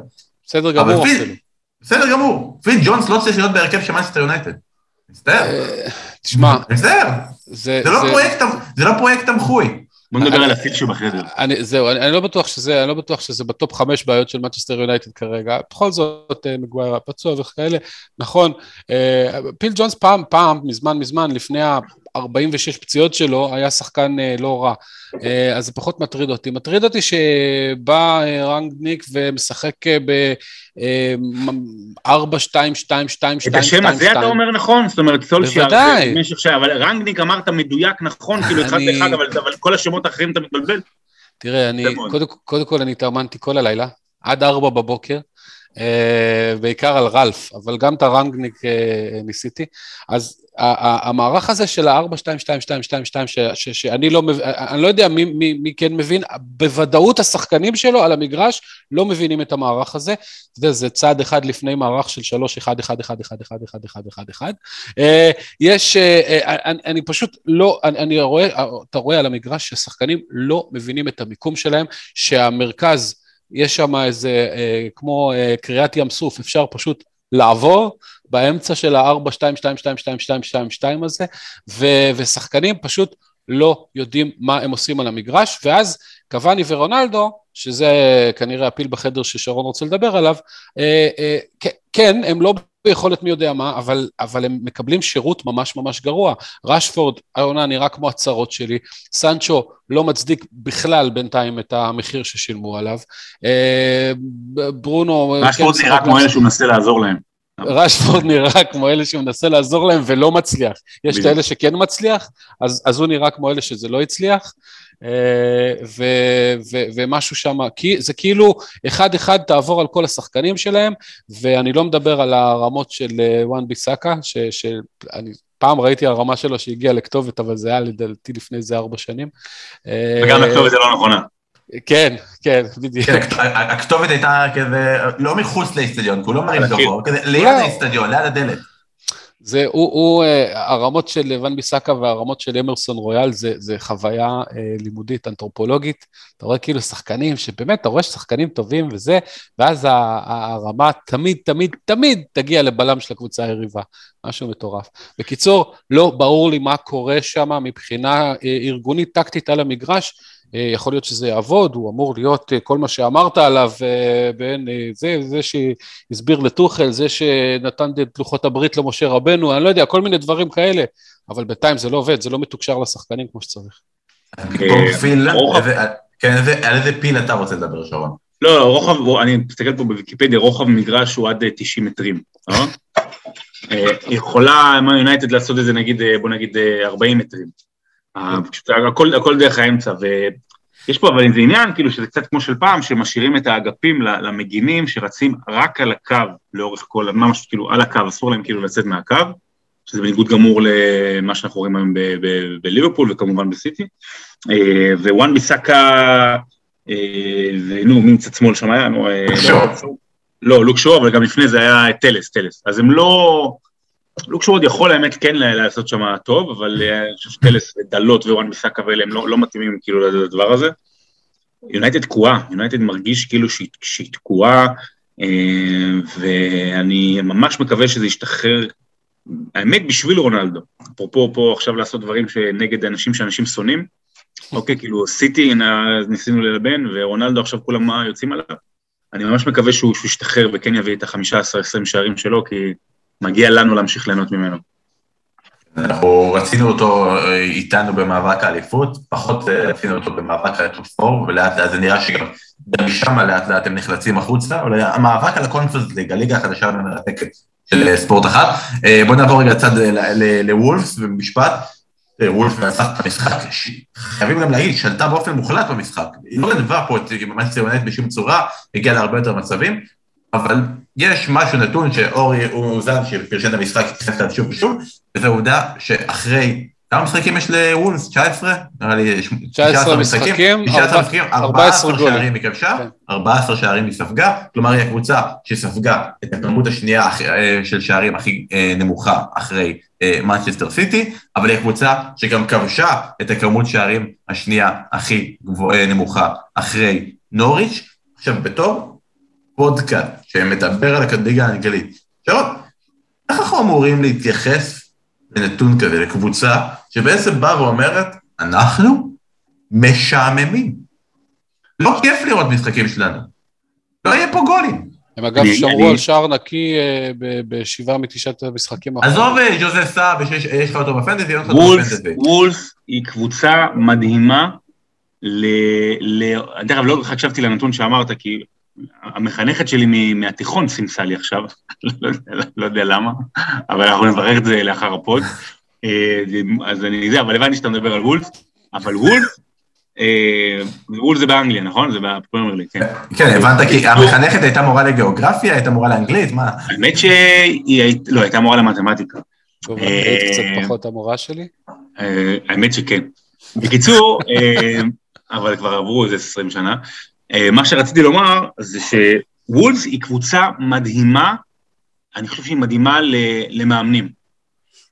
בסדר גמור אפילו. בסדר גמור. פיל ג'ונס לא צריך להיות בהרכב של מנסטר יונייטד. מצטער. אה, תשמע. מצטער. זה לא פרויקט תמחוי. בוא נדבר על הפיל שבחדר. זהו, אני לא בטוח שזה, אני לא בטוח שזה ב top חמש בעיות של מנצ'סטר יונייטד כרגע. בכל זאת, אה, מגווייר הפצוע וכאלה. נכון, אה, פיל ג'ונס פעם, פעם, מזמן, מזמן, לפני ה-46 פציעות שלו, היה שחקן לא רע. אז זה פחות מטריד אותי. מטריד אותי שבא רנגניק ומשחק ב... 4, 2, 2, 2, 2, את השם הזה אתה אומר נכון? זאת אומרת, סולשיאר, בוודאי. אבל רנגניק אמרת מדויק נכון, כאילו אחד לאחד, אבל כל השמות האחרים אתה מתבלבל? תראה, אני, קודם כל אני התאמנתי כל הלילה, עד 4 בבוקר. Uh, בעיקר על רלף, אבל גם את הרנגניק uh, ניסיתי. אז המערך הזה של ה-4-2-2-2-2-2, שאני לא, אני לא יודע מי, מי, מי כן מבין, בוודאות השחקנים שלו על המגרש לא מבינים את המערך הזה. אתה יודע, זה צעד אחד לפני מערך של 3-1-1-1-1-1-1-1-1-1. יש, אני, אני פשוט לא, אני, אני רואה, אתה רואה על המגרש שהשחקנים לא מבינים את המיקום שלהם, שהמרכז, יש שם איזה, כמו קריאת ים סוף, אפשר פשוט לעבור באמצע של ה-4-2-2-2-2-2-2 הזה, ו- ושחקנים פשוט לא יודעים מה הם עושים על המגרש, ואז קוואני ורונלדו, שזה כנראה הפיל בחדר ששרון רוצה לדבר עליו, אה, אה, כן, הם לא ביכולת מי יודע מה, אבל, אבל הם מקבלים שירות ממש ממש גרוע. רשפורד, העונה נראה כמו הצרות שלי, סנצ'ו לא מצדיק בכלל בינתיים את המחיר ששילמו עליו. אה, ברונו... רשפורד כן, נראה כמו אלה שהוא מנסה לעזור להם. רשפורד נראה כמו אלה שהוא מנסה לעזור להם ולא מצליח. יש את אלה שכן מצליח, אז, אז הוא נראה כמו אלה שזה לא הצליח. אה, ו, ו, ומשהו שם, זה כאילו אחד אחד תעבור על כל השחקנים שלהם, ואני לא מדבר על הרמות של אה, וואן ביסאקה, שאני פעם ראיתי הרמה שלו שהגיעה לכתובת, אבל זה היה לדעתי לפני איזה ארבע שנים. וגם הכתובת זה לא נכונה. כן, כן, בדיוק. כן, הכתובת הייתה כזה, לא מחוץ לאיצטדיון, הוא לא מרים גבוה, כזה ליד האיצטדיון, ליד הדלת. זה, הוא, הוא, אה, הרמות של ון ביסאקה והרמות של אמרסון רויאל זה, זה חוויה אה, לימודית, אנתרופולוגית. אתה רואה כאילו שחקנים, שבאמת, אתה רואה שחקנים טובים וזה, ואז הרמה תמיד, תמיד, תמיד תגיע לבלם של הקבוצה היריבה. משהו מטורף. בקיצור, לא ברור לי מה קורה שם מבחינה אה, ארגונית טקטית על המגרש. אה, יכול להיות שזה יעבוד, הוא אמור להיות אה, כל מה שאמרת עליו, אה, בין זה, זה שהסביר לטוחל, זה שנתן את לוחות הברית למשה רבנו, אני לא יודע, כל מיני דברים כאלה, אבל בינתיים זה לא עובד, זה לא מתוקשר לשחקנים כמו שצריך. כן, על איזה פיל אתה רוצה לדבר, שרון? לא, לא, רוחב, אני מסתכל פה בוויקיפדיה, רוחב מגרש הוא עד 90 מטרים, נכון? יכולה מה יונייטד לעשות את זה נגיד, בוא נגיד 40 מטרים. פשוט הכל, הכל דרך האמצע, ויש פה אבל איזה עניין, כאילו שזה קצת כמו של פעם, שמשאירים את האגפים למגינים שרצים רק על הקו לאורך כל, ממש כאילו על הקו, אסור להם כאילו לצאת מהקו, שזה בניגוד גמור למה שאנחנו רואים היום בליברפול וכמובן בסיטי, אה, ווואן ביסאקה, אה, נו, מי מצד שמאל שם? היה? אה, לא, לוק שואו, אבל גם לפני זה היה טלס, טלס, אז הם לא... לוק שואו עוד יכול האמת כן לעשות שם טוב, אבל אה, אני חושב שטלס ודלות ווואן ביסאקה ואלה הם לא, לא מתאימים כאילו לדבר הזה. יונייטד תקועה, יונייטד מרגיש כאילו שהיא, שהיא תקועה, אה, ואני ממש מקווה שזה ישתחרר, האמת בשביל רונלדו, אפרופו פה עכשיו לעשות דברים שנגד אנשים שאנשים שונאים, אוקיי, כאילו סיטי ניסינו ללבן, ורונלדו עכשיו כולם יוצאים עליו, אני ממש מקווה שהוא ישתחרר וכן יביא את החמישה עשר עשרים שערים שלו, כי מגיע לנו להמשיך ליהנות ממנו. אנחנו רצינו אותו אה, איתנו במאבק האליפות, פחות אה, רצינו אותו במאבק ה top four, ולאט לאט זה נראה שגם משם לאט לאט הם נחלצים החוצה, אבל המאבק על הקונפרנס ליגה, הליגה החדשה המרתקת של ספורט אחת. אה, בואו נעבור רגע לצד לוולפס במשפט. וולף מנצח את המשחק, חייבים גם להגיד, שלטה באופן מוחלט במשחק. היא לא גנבה פה את מנסטר יונט בשום צורה, הגיעה להרבה יותר מצבים, אבל יש משהו נתון שאורי הוא מאוזן שפרשן את המשחק אליו שוב ושוב, וזו העובדה שאחרי, כמה משחקים יש לוולס? 19? נראה לי 19 משחקים, 19 משחקים, 14 14 שערים היא כבשה, כן. 14 שערים היא ספגה, כלומר היא הקבוצה שספגה את הכמות השנייה אה, של שערים הכי אה, נמוכה אחרי מנצ'סטר סיטי, אבל היא הקבוצה שגם כבשה את הכמות שערים השנייה הכי גבוה- אה, נמוכה אחרי נוריץ'. עכשיו, בתור פודקאסט שמדבר על הליגה האנגלית, שרון, איך אנחנו אמורים להתייחס לנתון כזה, לקבוצה שבעצם באה ואומרת, אנחנו משעממים. לא כיף לראות משחקים שלנו. לא יהיה פה גולים. הם אגב אני- שמרו אני- על שער נקי אה, בשבעה מתשעת המשחקים האחרונים. עזוב אה, ז'וזה סא, יש לך אותו בפנטזי, אין לך אותו וולבס, בפנטזי. וולבס היא קבוצה מדהימה ל... ל... דרך אגב, לא חשבתי לנתון שאמרת, כי המחנכת שלי מהתיכון סימסה לי עכשיו, לא יודע- לא יודע למה, אבל אנחנו נברר את זה לאחר ה pod. אה, אז אני זה, אבל הבנתי שאתה מדבר על וולבס, אבל וולבס, אה, וולבס זה באנגליה, נכון? זה בפרמייר ליג, כן. כן, הבנת, כי המחנכת הייתה מורה לגיאוגרפיה, הייתה מורה לאנגלית, מה? האמת שהיא לא, הייתה מורה למתמטיקה. טוב, אה, אנגלית קצת פחות המורה שלי. אה, האמת שכן. בקיצור, אה, אבל כבר עברו איזה 20 שנה. אה, מה שרציתי לומר זה שוולס היא קבוצה מדהימה, אני חושב שהיא מדהימה למאמנים,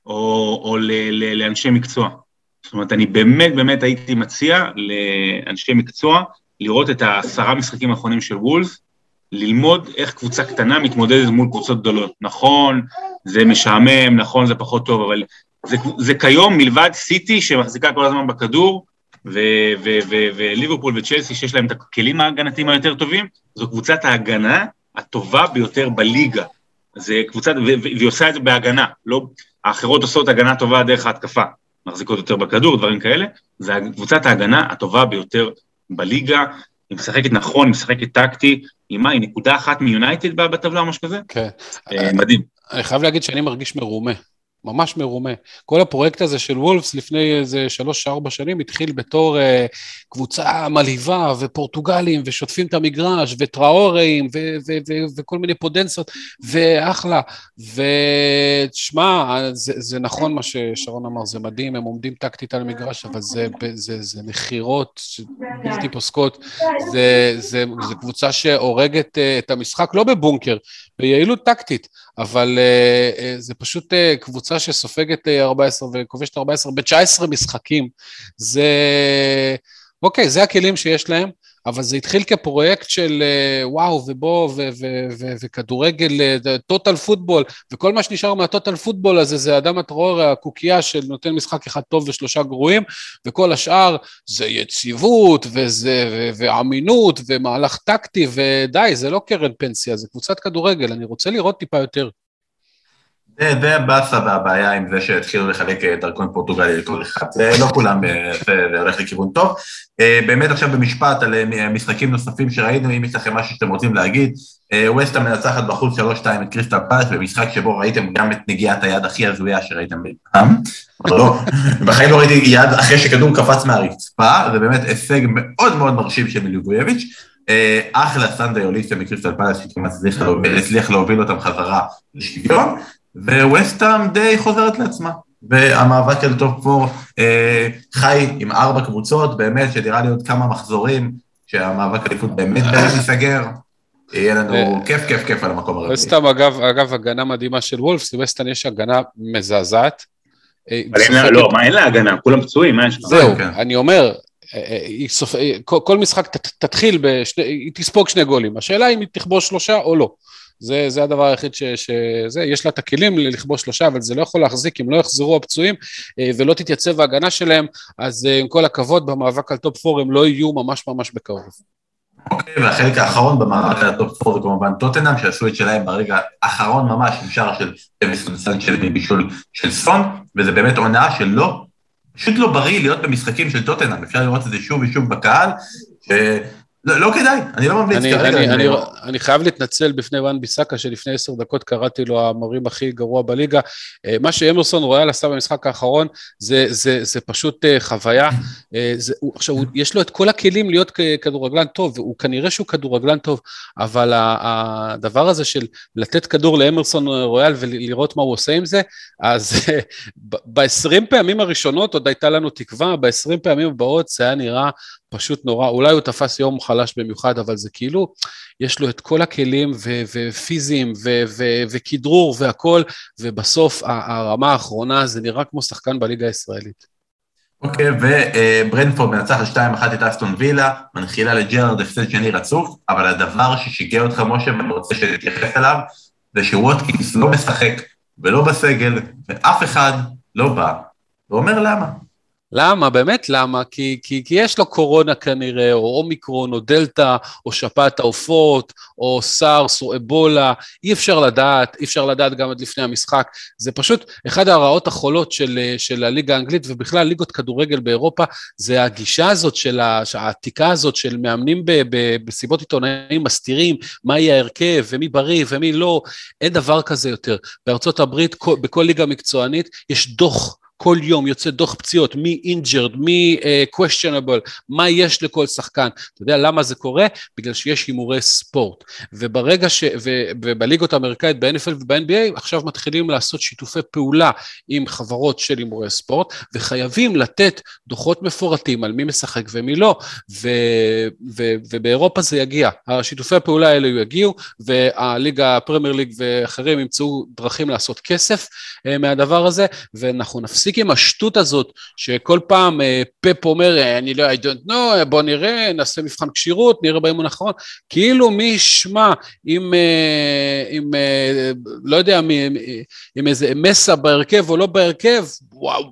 או, או ל, ל, לאנשי מקצוע. זאת אומרת, אני באמת באמת הייתי מציע לאנשי מקצוע לראות את העשרה משחקים האחרונים של וולס, ללמוד איך קבוצה קטנה מתמודדת מול קבוצות גדולות. נכון, זה משעמם, נכון, זה פחות טוב, אבל זה, זה כיום מלבד סיטי שמחזיקה כל הזמן בכדור, וליברפול וצ'לסי שיש להם את הכלים ההגנתיים היותר טובים, זו קבוצת ההגנה הטובה ביותר בליגה. זה קבוצת, והיא עושה את זה בהגנה, לא, האחרות עושות הגנה טובה דרך ההתקפה, מחזיקות יותר בכדור, דברים כאלה, זה קבוצת ההגנה הטובה ביותר בליגה, היא משחקת נכון, היא משחקת טקטי, היא מה, היא נקודה אחת מיונייטד בטבלה או משהו כזה? כן. אה, מדהים. אני חייב להגיד שאני מרגיש מרומה, ממש מרומה. כל הפרויקט הזה של וולפס לפני איזה שלוש-ארבע שנים התחיל בתור אה, קבוצה מלהיבה ופורטוגלים ושוטפים את המגרש וטראוריים ו- ו- ו- וכל מיני פודנסות ואחלה. ותשמע, זה, זה נכון מה ששרון אמר, זה מדהים, הם עומדים טקטית על המגרש, אבל זה, זה, זה מכירות בלתי פוסקות. זה, זה, זה קבוצה שהורגת אה, את המשחק, לא בבונקר, ביעילות טקטית, אבל uh, uh, זה פשוט uh, קבוצה שסופגת uh, 14 וכובשת 14 ב-19 משחקים. זה, אוקיי, זה הכלים שיש להם, אבל זה התחיל כפרויקט של uh, וואו, ובוא, וכדורגל, טוטל פוטבול, וכל מה שנשאר מהטוטל פוטבול הזה זה אדם הטרור הקוקייה שנותן משחק אחד טוב ושלושה גרועים, וכל השאר זה יציבות, וזה, ו- ואמינות, ומהלך טקטי, ודי, זה לא קרן פנסיה, זה קבוצת כדורגל, אני רוצה לראות טיפה יותר. זה, הבאסה והבעיה עם זה שהתחילו לחלק אה, דרכון פורטוגלי לכל אחד. זה לא כולם, אה, זה, הולך לכיוון טוב. אה, באמת עכשיו במשפט על משחקים נוספים שראינו, אם יש לכם משהו שאתם רוצים להגיד. ווסטהאם מנצחת בחוץ 3-2 את קריסטל פלס, במשחק שבו ראיתם גם את נגיעת היד הכי הזויה שראיתם פעם. לא, בחיים לא ראיתי יד אחרי שכדור קפץ מהרצפה, זה באמת הישג מאוד מאוד מרשים של מיליבוייביץ'. אה, אחלה סנדה אוליסה מקריסטל פלס, שכמעט הצליח להוביל- הצליח להוביל אותם חזרה לשוויון. וווסטהאם די חוזרת לעצמה. והמאבק על top four אה, חי עם ארבע קבוצות, באמת, שנראה לי עוד כמה מחזורים, שהמאבק אליפות באמת באמת ייסגר, יהיה לנו אה, כיף כיף כיף על המקום הרביעי. וסטאם, אגב, אגב, הגנה מדהימה של וולפס, לווסטן יש הגנה מזעזעת. אה, אבל אין לה, סופגת- לא, מה, אין לה הגנה, כולם פצועים, מה יש לה? זהו, כן. אני אומר, אה, אה. אה, כל, משחק תתחיל, היא תספוג שני גולים. השאלה אם היא תכבוש שלושה או לא. זה, זה הדבר היחיד ש... שזה, יש לה את הכלים לכבוש שלושה, אבל זה לא יכול להחזיק אם לא יחזרו הפצועים אה, ולא תתייצב ההגנה שלהם, אז אה, עם כל הכבוד, במאבק על top four הם לא יהיו ממש ממש בקרוב. אוקיי, והחלק האחרון במאבק על ה top four זה כמובן טוטנאם, שעשו את שלהם ברגע האחרון ממש עם שער של דווינסון של בישול של סון, וזה באמת עונה שלא, פשוט לא בריא להיות במשחקים של טוטנאם, אפשר לראות את זה שוב ושוב בקהל, לא, לא כדאי, אני לא ממליץ אני, כרגע. אני, אני, לא- אני חייב להתנצל בפני ואן ביסאקה שלפני עשר דקות קראתי לו המרים הכי גרוע בליגה. אה, מה שאמרסון רויאל עשה במשחק האחרון זה, זה, זה פשוט אה, חוויה. אה, זה, הוא, עכשיו, הוא, יש לו את כל הכלים להיות כדורגלן טוב, והוא כנראה שהוא כדורגלן טוב, אבל הדבר הזה של לתת כדור לאמרסון רויאל ולראות מה הוא עושה עם זה, אז ב-20 פעמים הראשונות עוד הייתה לנו תקווה, ב-20 פעמים הבאות זה היה נראה פשוט נורא, אולי הוא תפס יום חלש במיוחד, אבל זה כאילו, יש לו את כל הכלים ופיזיים וכדרור והכל, ובסוף הרמה האחרונה זה נראה כמו שחקן בליגה הישראלית. אוקיי, וברנפורד מנצחת 2-1 את אסטון וילה, מנחילה לג'רארד הפסד שני רצוף, אבל הדבר ששיגע אותך, משה, ואני רוצה שתתייחס אליו, זה שווטקינס לא משחק ולא בסגל, ואף אחד לא בא ואומר למה. למה? באמת למה? כי, כי, כי יש לו קורונה כנראה, או אומיקרון, או דלתא, או שפעת העופות, או סארס, או אבולה, אי אפשר לדעת, אי אפשר לדעת גם עד לפני המשחק. זה פשוט אחד הרעות החולות של, של הליגה האנגלית, ובכלל ליגות כדורגל באירופה, זה הגישה הזאת של העתיקה הזאת של מאמנים ב, במסיבות עיתונאים מסתירים, מה יהיה ההרכב, ומי בריא ומי לא, אין דבר כזה יותר. בארצות הברית, כל- בכל ליגה מקצוענית, יש דוח. כל יום יוצא דוח פציעות, מי injured, מי uh, questionable, מה יש לכל שחקן. אתה יודע למה זה קורה? בגלל שיש הימורי ספורט. וברגע ש... ו, ובליגות האמריקאית, ב-NFL וב-NBA, עכשיו מתחילים לעשות שיתופי פעולה עם חברות של הימורי ספורט, וחייבים לתת דוחות מפורטים על מי משחק ומי לא, ו, ו, ובאירופה זה יגיע. השיתופי הפעולה האלה יגיעו, והליגה, הפרמייר ליג ואחרים ימצאו דרכים לעשות כסף uh, מהדבר הזה, ואנחנו נפסיק עם השטות הזאת, שכל פעם אה, פפ אומר, אה, אני לא, I don't know, בוא נראה, נעשה מבחן כשירות, נראה באימון האחרון, כאילו מי ישמע אה, עם אה, לא יודע, עם איזה מסה בהרכב או לא בהרכב, וואו,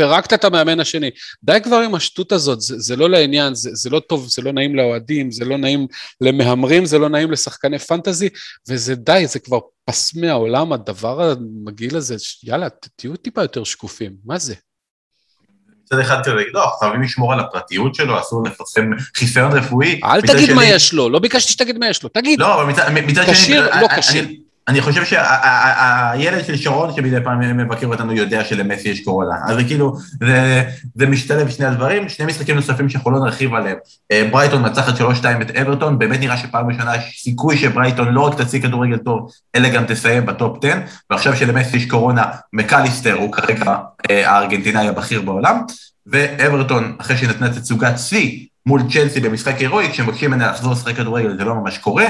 פירקת את המאמן השני. די כבר עם השטות הזאת, זה, זה לא לעניין, זה, זה לא טוב, זה לא נעים לאוהדים, זה לא נעים למהמרים, זה לא נעים לשחקני פנטזי, וזה די, זה כבר פס מהעולם, הדבר המגעיל הזה, יאללה, תהיו טיפה יותר שקופים, מה זה? מצד אחד כזה, לא, חייבים לשמור על הפרטיות שלו, אסור לפרסם חיסיון רפואי. אל תגיד מה שני- יש לו, לא ביקשתי שתגיד מה יש לו, תגיד. לא, אבל מצד, שני... כשיר, לא כשיר. אני- חושב שהילד של שרון, שמדי פעם מבקר אותנו, יודע שלמסי יש קורונה. אז זה כאילו, זה, זה משתלב שני הדברים. שני משחקים נוספים שאנחנו לא נרחיב עליהם. אה, ברייטון מצחת 3-2 את אברטון, באמת נראה שפעם ראשונה יש סיכוי שברייטון לא רק תציג כדורגל טוב, אלא גם תסיים בטופ 10, ועכשיו שלמסי יש קורונה, מקליסטר הוא כרגע אה, הארגנטינאי הבכיר בעולם, ואברטון, אחרי שנתנה תצוגת שיא מול צ'לסי במשחק הירואי, כשמבקשים ממנה לחזור לשחק כדורגל זה לא ממש קורה.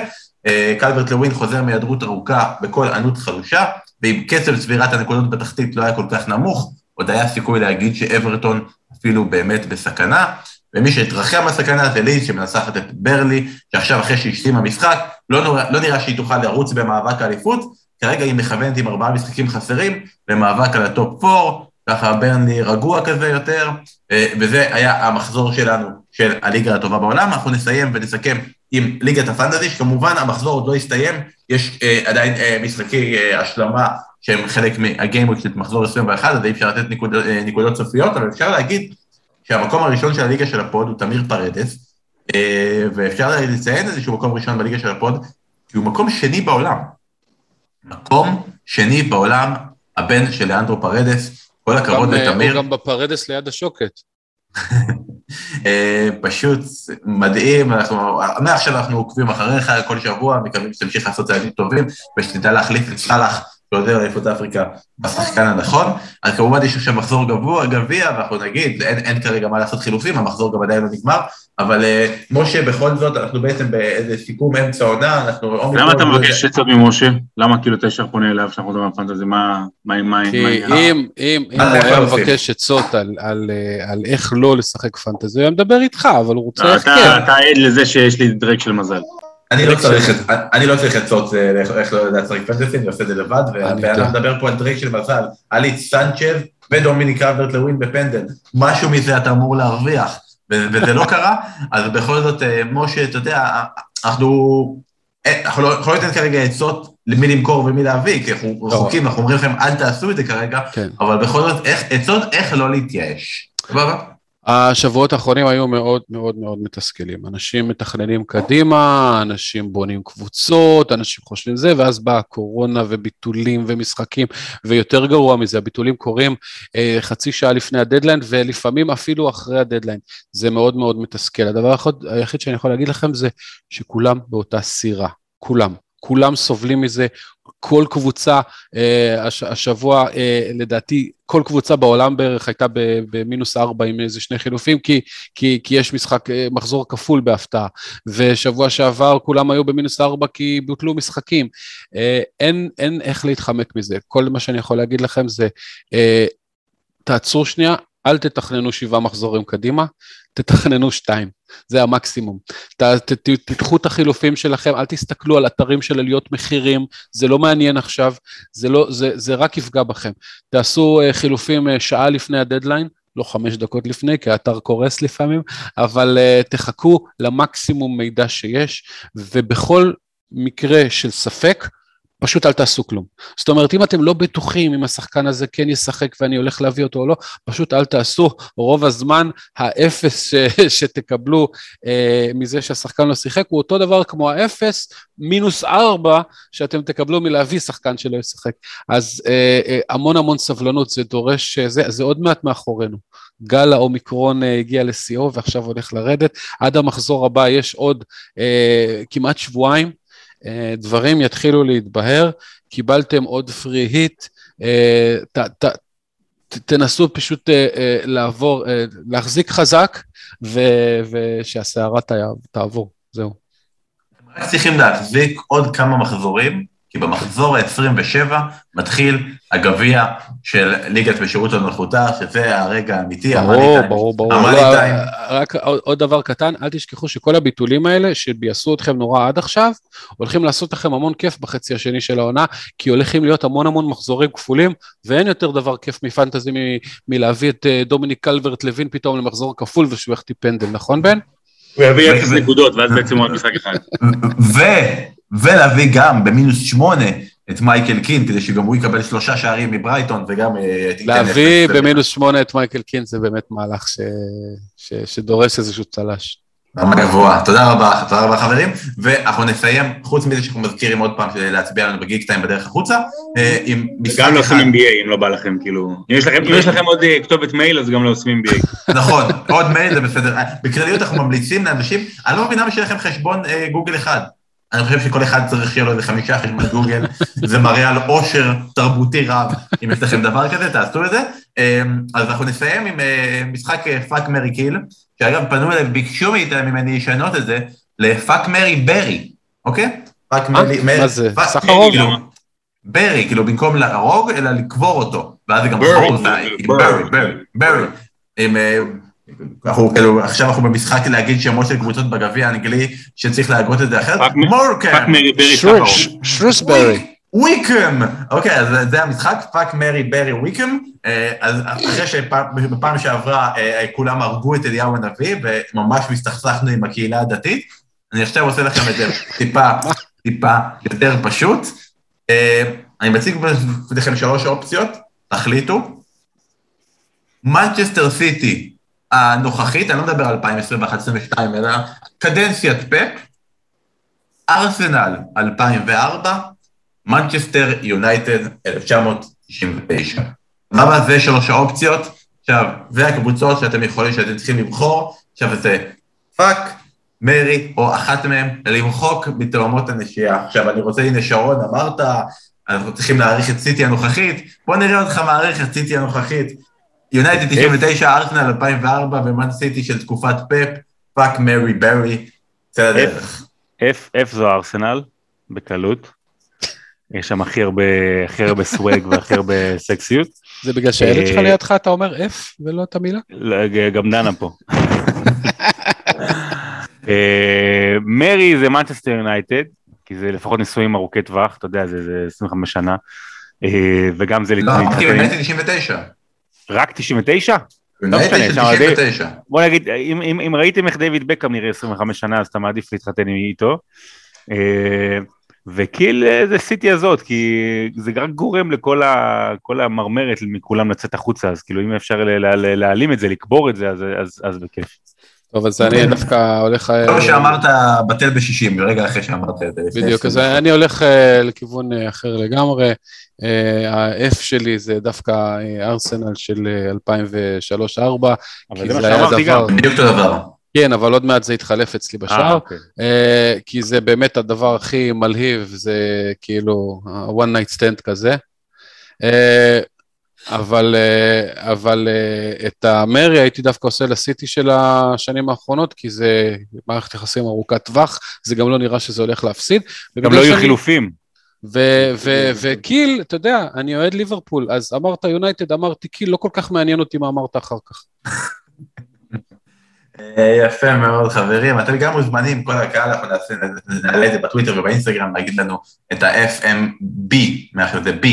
אה, קלברט לווין חוזר מהיעדרות ארוכה בכל ענות חלושה, ועם קצב צבירת הנקודות בתחתית לא היה כל כך נמוך, עוד היה סיכוי להגיד שאברטון אפילו באמת בסכנה, ומי שהתרחם מהסכנה זה ליז שמנצחת את ברלי, שעכשיו אחרי שהשלימה משחק, לא, לא נראה שהיא תוכל לרוץ במאבק האליפות, כרגע היא מכוונת עם ארבעה משחקים חסרים למאבק על ה top 4, ככה ברנלי רגוע כזה יותר, אה, וזה היה המחזור שלנו של הליגה הטובה בעולם. אנחנו נסיים ונסכם עם ליגת הפנטזי, שכמובן המחזור עוד לא הסתיים, יש אה, עדיין אה, משחקי אה, השלמה שהם חלק מהגיימות של מחזור 21, אז אי אפשר לתת נקוד, אה, נקודות סופיות, אבל אפשר להגיד שהמקום הראשון של הליגה של ה pod הוא תמיר פרדס, אה, ואפשר לציין איזשהו מקום ראשון בליגה של ה pod, כי הוא מקום שני בעולם. מקום שני בעולם, הבן של לאנדרו פרדס, כל הכבוד אה, לתמיר. הוא גם בפרדס ליד השוקת. אה, פשוט מדהים, אנחנו, מעכשיו אנחנו עוקבים אחריך כל שבוע, מקווים שתמשיך לעשות צעדים טובים, ושתדע להחליף את סאלח, שעוזב לאליפות אפריקה, בשחקן הנכון. אז כמובן יש עכשיו מחזור גבוה, גביע, ואנחנו נגיד, אין, אין כרגע מה לעשות חילופים, המחזור גם עדיין לא נגמר, אבל אה, משה, בכל זאת, אנחנו בעצם באיזה סיכום אמצע עונה, אנחנו... למה אתה מבקש עצות ממשה? למה כאילו אתה ישר פונה אליו כשאנחנו מדברים על פנטזי? מה מה- מה כי? אם, אם, אם מה הוא היה? מבקש עצות על, על, אה, על איך לא לשחק פנטזי, הוא היה מדבר איתך, אבל הוא רוצה. אתה עד לזה שיש לי דרג של מזל. אני לא צריך, את- אני לא צריך עצות אה, איך- לא לדעת לשחק פנטסי, אני עושה את זה לבד. אדם מדבר פה על דרייק של מזל, היה לי את סנצ'ב ודומיניק קלברט לווין בפנדל, משהו מזה אתה אמור להרוויח, וזה לא קרה, אז בכל זאת, אה, משה, אתה יודע, אנחנו אה, אנחנו לא אנחנו לא ניתן כרגע עצות למי למכור ומי להביא, כי אנחנו רחוקים, אנחנו אומרים לכם, אל תעשו את זה כרגע, כן. אבל בכל זאת, עצות איך לא להתייאש, סבבה? השבועות האחרונים היו מאוד מאוד מאוד מתסכלים. אנשים מתכננים קדימה, אנשים בונים קבוצות, אנשים חושבים זה, ואז באה הקורונה וביטולים ומשחקים, ויותר גרוע מזה, הביטולים קורים אה, חצי שעה לפני הדדליין, ולפעמים אפילו אחרי הדדליין. זה מאוד מאוד מתסכל. הדבר היחיד שאני יכול להגיד לכם זה שכולם באותה סירה, כולם. כולם סובלים מזה, כל קבוצה, אה, הש, השבוע אה, לדעתי, כל קבוצה בעולם בערך הייתה במינוס ארבע עם איזה שני חילופים, כי, כי, כי יש משחק, אה, מחזור כפול בהפתעה, ושבוע שעבר כולם היו במינוס ארבע כי בוטלו משחקים. אין, אין איך להתחמק מזה, כל מה שאני יכול להגיד לכם זה, תעצרו שנייה, אל תתכננו שבעה מחזורים קדימה, תתכננו שתיים, זה המקסימום. תדחו את החילופים שלכם, אל תסתכלו על אתרים של עליות מחירים, זה לא מעניין עכשיו, זה, לא, זה, זה רק יפגע בכם. תעשו uh, חילופים uh, שעה לפני הדדליין, לא חמש דקות לפני, כי האתר קורס לפעמים, אבל uh, תחכו למקסימום מידע שיש, ובכל מקרה של ספק, פשוט אל תעשו כלום. זאת אומרת, אם אתם לא בטוחים אם השחקן הזה כן ישחק ואני הולך להביא אותו או לא, פשוט אל תעשו. רוב הזמן האפס ש, שתקבלו אה, מזה שהשחקן לא שיחק הוא אותו דבר כמו האפס מינוס ארבע שאתם תקבלו מלהביא שחקן שלא ישחק. אז אה, אה, המון המון סבלנות, זה דורש, אה, זה, זה עוד מעט מאחורינו. גל האומיקרון אה, הגיע לשיאו ועכשיו הולך לרדת. עד המחזור הבא יש עוד אה, כמעט שבועיים. אה, דברים יתחילו להתבהר, קיבלתם עוד פרי היט, אה, תנסו פשוט אה, לעבור, להחזיק חזק ושהסערה תעבור, זהו. רק צריכים להחזיק עוד כמה מחזורים, כי במחזור ה-27 מתחיל הגביע של ליגת בשירות המלכותה, שזה הרגע האמיתי, ברור, ברור, ברור. לא, רק עוד, עוד דבר קטן, אל תשכחו שכל הביטולים האלה, שביאסו אתכם נורא עד עכשיו, הולכים לעשות לכם המון כיף בחצי השני של העונה, כי הולכים להיות המון המון מחזורים כפולים, ואין יותר דבר כיף מפנטזי מלהביא את אה, דומיניק קלברט לוין פתאום למחזור כפול ושהוא יחטיא פנדל, נכון בן? הוא יביא אפס נקודות, ואז בעצם הוא רק משחק אחד. ולהביא גם במינוס שמונה את מייקל קין, כדי שגם הוא יקבל שלושה שערים מברייטון, וגם... אה, להביא במינוס שמונה את מייקל קין זה באמת מהלך ש... ש... שדורש איזשהו צל"ש. רמה גבוהה. תודה רבה, תודה רבה חברים, ואנחנו נסיים, חוץ מזה שאנחנו מזכירים עוד פעם להצביע לנו בגיק טיים בדרך החוצה, אה, עם משחק אחד. גם לא עושים NBA אם לא בא לכם, כאילו, אם יש לכם עוד אה, כתובת מייל אז גם לא עושים NBA. נכון, עוד מייל זה בסדר. בכלליות אנחנו ממליצים לאנשים, אני לא מבינה מה שיהיה לכם חשבון גוגל אחד. אני חושב שכל אחד צריך שיהיה לו איזה חמישה חשבון גוגל, זה מראה על עושר תרבותי רב, אם יש לכם דבר כזה, תעשו את זה. אמ, אז אנחנו נסיים עם אה, משחק fuck marry kill, שאגב פנו אליי, ביקשו ממני לשנות את זה ל fuck marry bury, אוקיי? fuck marry, מה זה? חרוז? כאילו, bury, כאילו במקום להרוג, אלא לקבור אותו, ואז זה גם חרוז, bury, bury, bury. אנחנו כאילו, עכשיו אנחנו במשחק להגיד שמות של קבוצות בגביע האנגלי שצריך להגות את זה אחרת. מורקאם. שרוסברי. וויקם! אוקיי, אז זה המשחק, fuck marry bury וויקם. אז אחרי שבפעם שעברה אה, כולם הרגו את אליהו הנביא וממש מסתכסכנו עם הקהילה הדתית, אני עכשיו עושה לכם את זה טיפה, טיפה יותר פשוט. אה, אני מציג בפניכם שלוש אופציות, תחליטו. מנצ'סטר סיטי הנוכחית, אני לא מדבר על 2021-2022, אלא קדנציית פפ, ארסנל 2004, מנצ'סטר יונייטד 1999. למה זה שלוש האופציות? עכשיו, זה הקבוצות שאתם יכולים, שאתם צריכים לבחור, עכשיו זה fuck, marry, או אחת מהם, למחוק מתהומות הנשייה. עכשיו, אני רוצה, הנה שרון, אמרת, אנחנו צריכים להעריך את סיטי הנוכחית, בוא נראה אותך מעריך את סיטי הנוכחית. יונייטד 99, ארסנל 2004 ומן סיטי של תקופת פפ, fuck marry bury, זה הדרך. F זו ארסנל, בקלות. יש שם הכי הרבה, הכי הרבה swag והכי הרבה סקסיות. זה בגלל שהילד שלך אה, לידך אתה אומר F ולא את המילה? לא, גם דנה פה. אה, marry זה מנצ'סטר יונייטד, כי זה לפחות נישואים ארוכי טווח, אתה יודע, זה 25 שנה. אה, וגם זה... לא, אמרתי יונייטד 99. רק 99? לא משנה, 99. בוא נגיד, אם, ראיתם איך דיוויד בקאם נראה 25 שנה, אז אתה מעדיף להתחתן איתו. אה, וקיל זה סיטי הזאת, כי זה רק גורם לכל ה, המרמרת מכולם לצאת החוצה, אז כאילו אם אפשר להעלים את זה, לקבור את זה, אז, אז, אז בכיף. טוב, אז אני דווקא הולך... כמו אה, שאמרת, בטל בשישים, רגע אחרי שאמרת את זה. בדיוק, אז אני הולך אה, לכיוון אה, אחר לגמרי. ה-F שלי זה דווקא ארסנל של 2003-2004. אבל זה מה שאמרתי גם. בדיוק אותו דבר. כן, אבל עוד מעט זה יתחלף אצלי בשער, אוקיי. כי זה באמת הדבר הכי מלהיב, זה כאילו one night stand כזה. אבל, אה, אבל אה, את המרי הייתי דווקא עושה לסיטי של השנים האחרונות, כי זה מערכת יחסים ארוכת טווח, זה גם לא נראה שזה הולך להפסיד. גם לא יהיו חילופים. ו kill, אתה יודע, אני אוהד ליברפול, אז אמרת יונייטד, אמרתי kill, לא כל כך מעניין אותי מה אמרת אחר כך. אה, יפה מאוד חברים, אתם גם מוזמנים, כל הקהל, אנחנו נעלה את זה בטוויטר ובאינסטגרם, להגיד לנו את ה-FMB, מעכשיו זה B,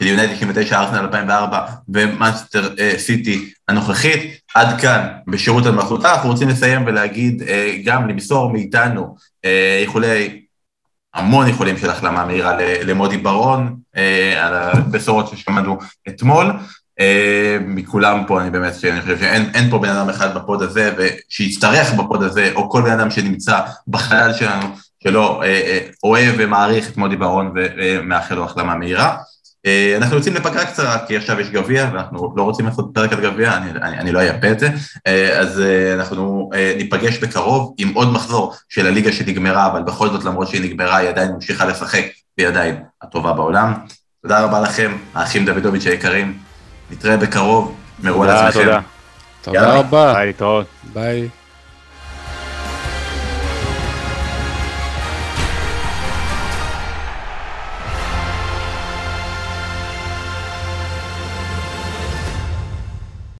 של יונייטד 99, ארסנל 2004 ומאנסטר סיטי הנוכחית. עד כאן בשירות המלאכותה, אנחנו רוצים לסיים ולהגיד, אה, גם למסור מאיתנו אה, איחולי, המון איחולים של החלמה מהירה למודי ברון, אה, על הבשורות ששמענו אתמול. מכולם פה, אני באמת, אני חושב שאין פה בן אדם אחד בפוד הזה, ושיצטרך בפוד הזה, או כל בן אדם שנמצא בחלל שלנו, שלא אוהב ומעריך את מודי ברון ומאחל לו החלמה מהירה. אה, אנחנו יוצאים לפגרה קצרה, כי עכשיו יש גביע, ואנחנו לא רוצים לעשות פרק על גביע, אני, אני, אני לא אייפה את זה, אה, אז אה, אנחנו ניפגש בקרוב עם עוד מחזור של הליגה שנגמרה, אבל בכל זאת, למרות שהיא נגמרה, היא עדיין ממשיכה לשחק, והיא עדיין הטובה בעולם. תודה רבה לכם, האחים דוידוביץ' היקרים, נתראה בקרוב, מרו על עצמכם. תודה. תודה רבה. ביי, להתראות. ביי.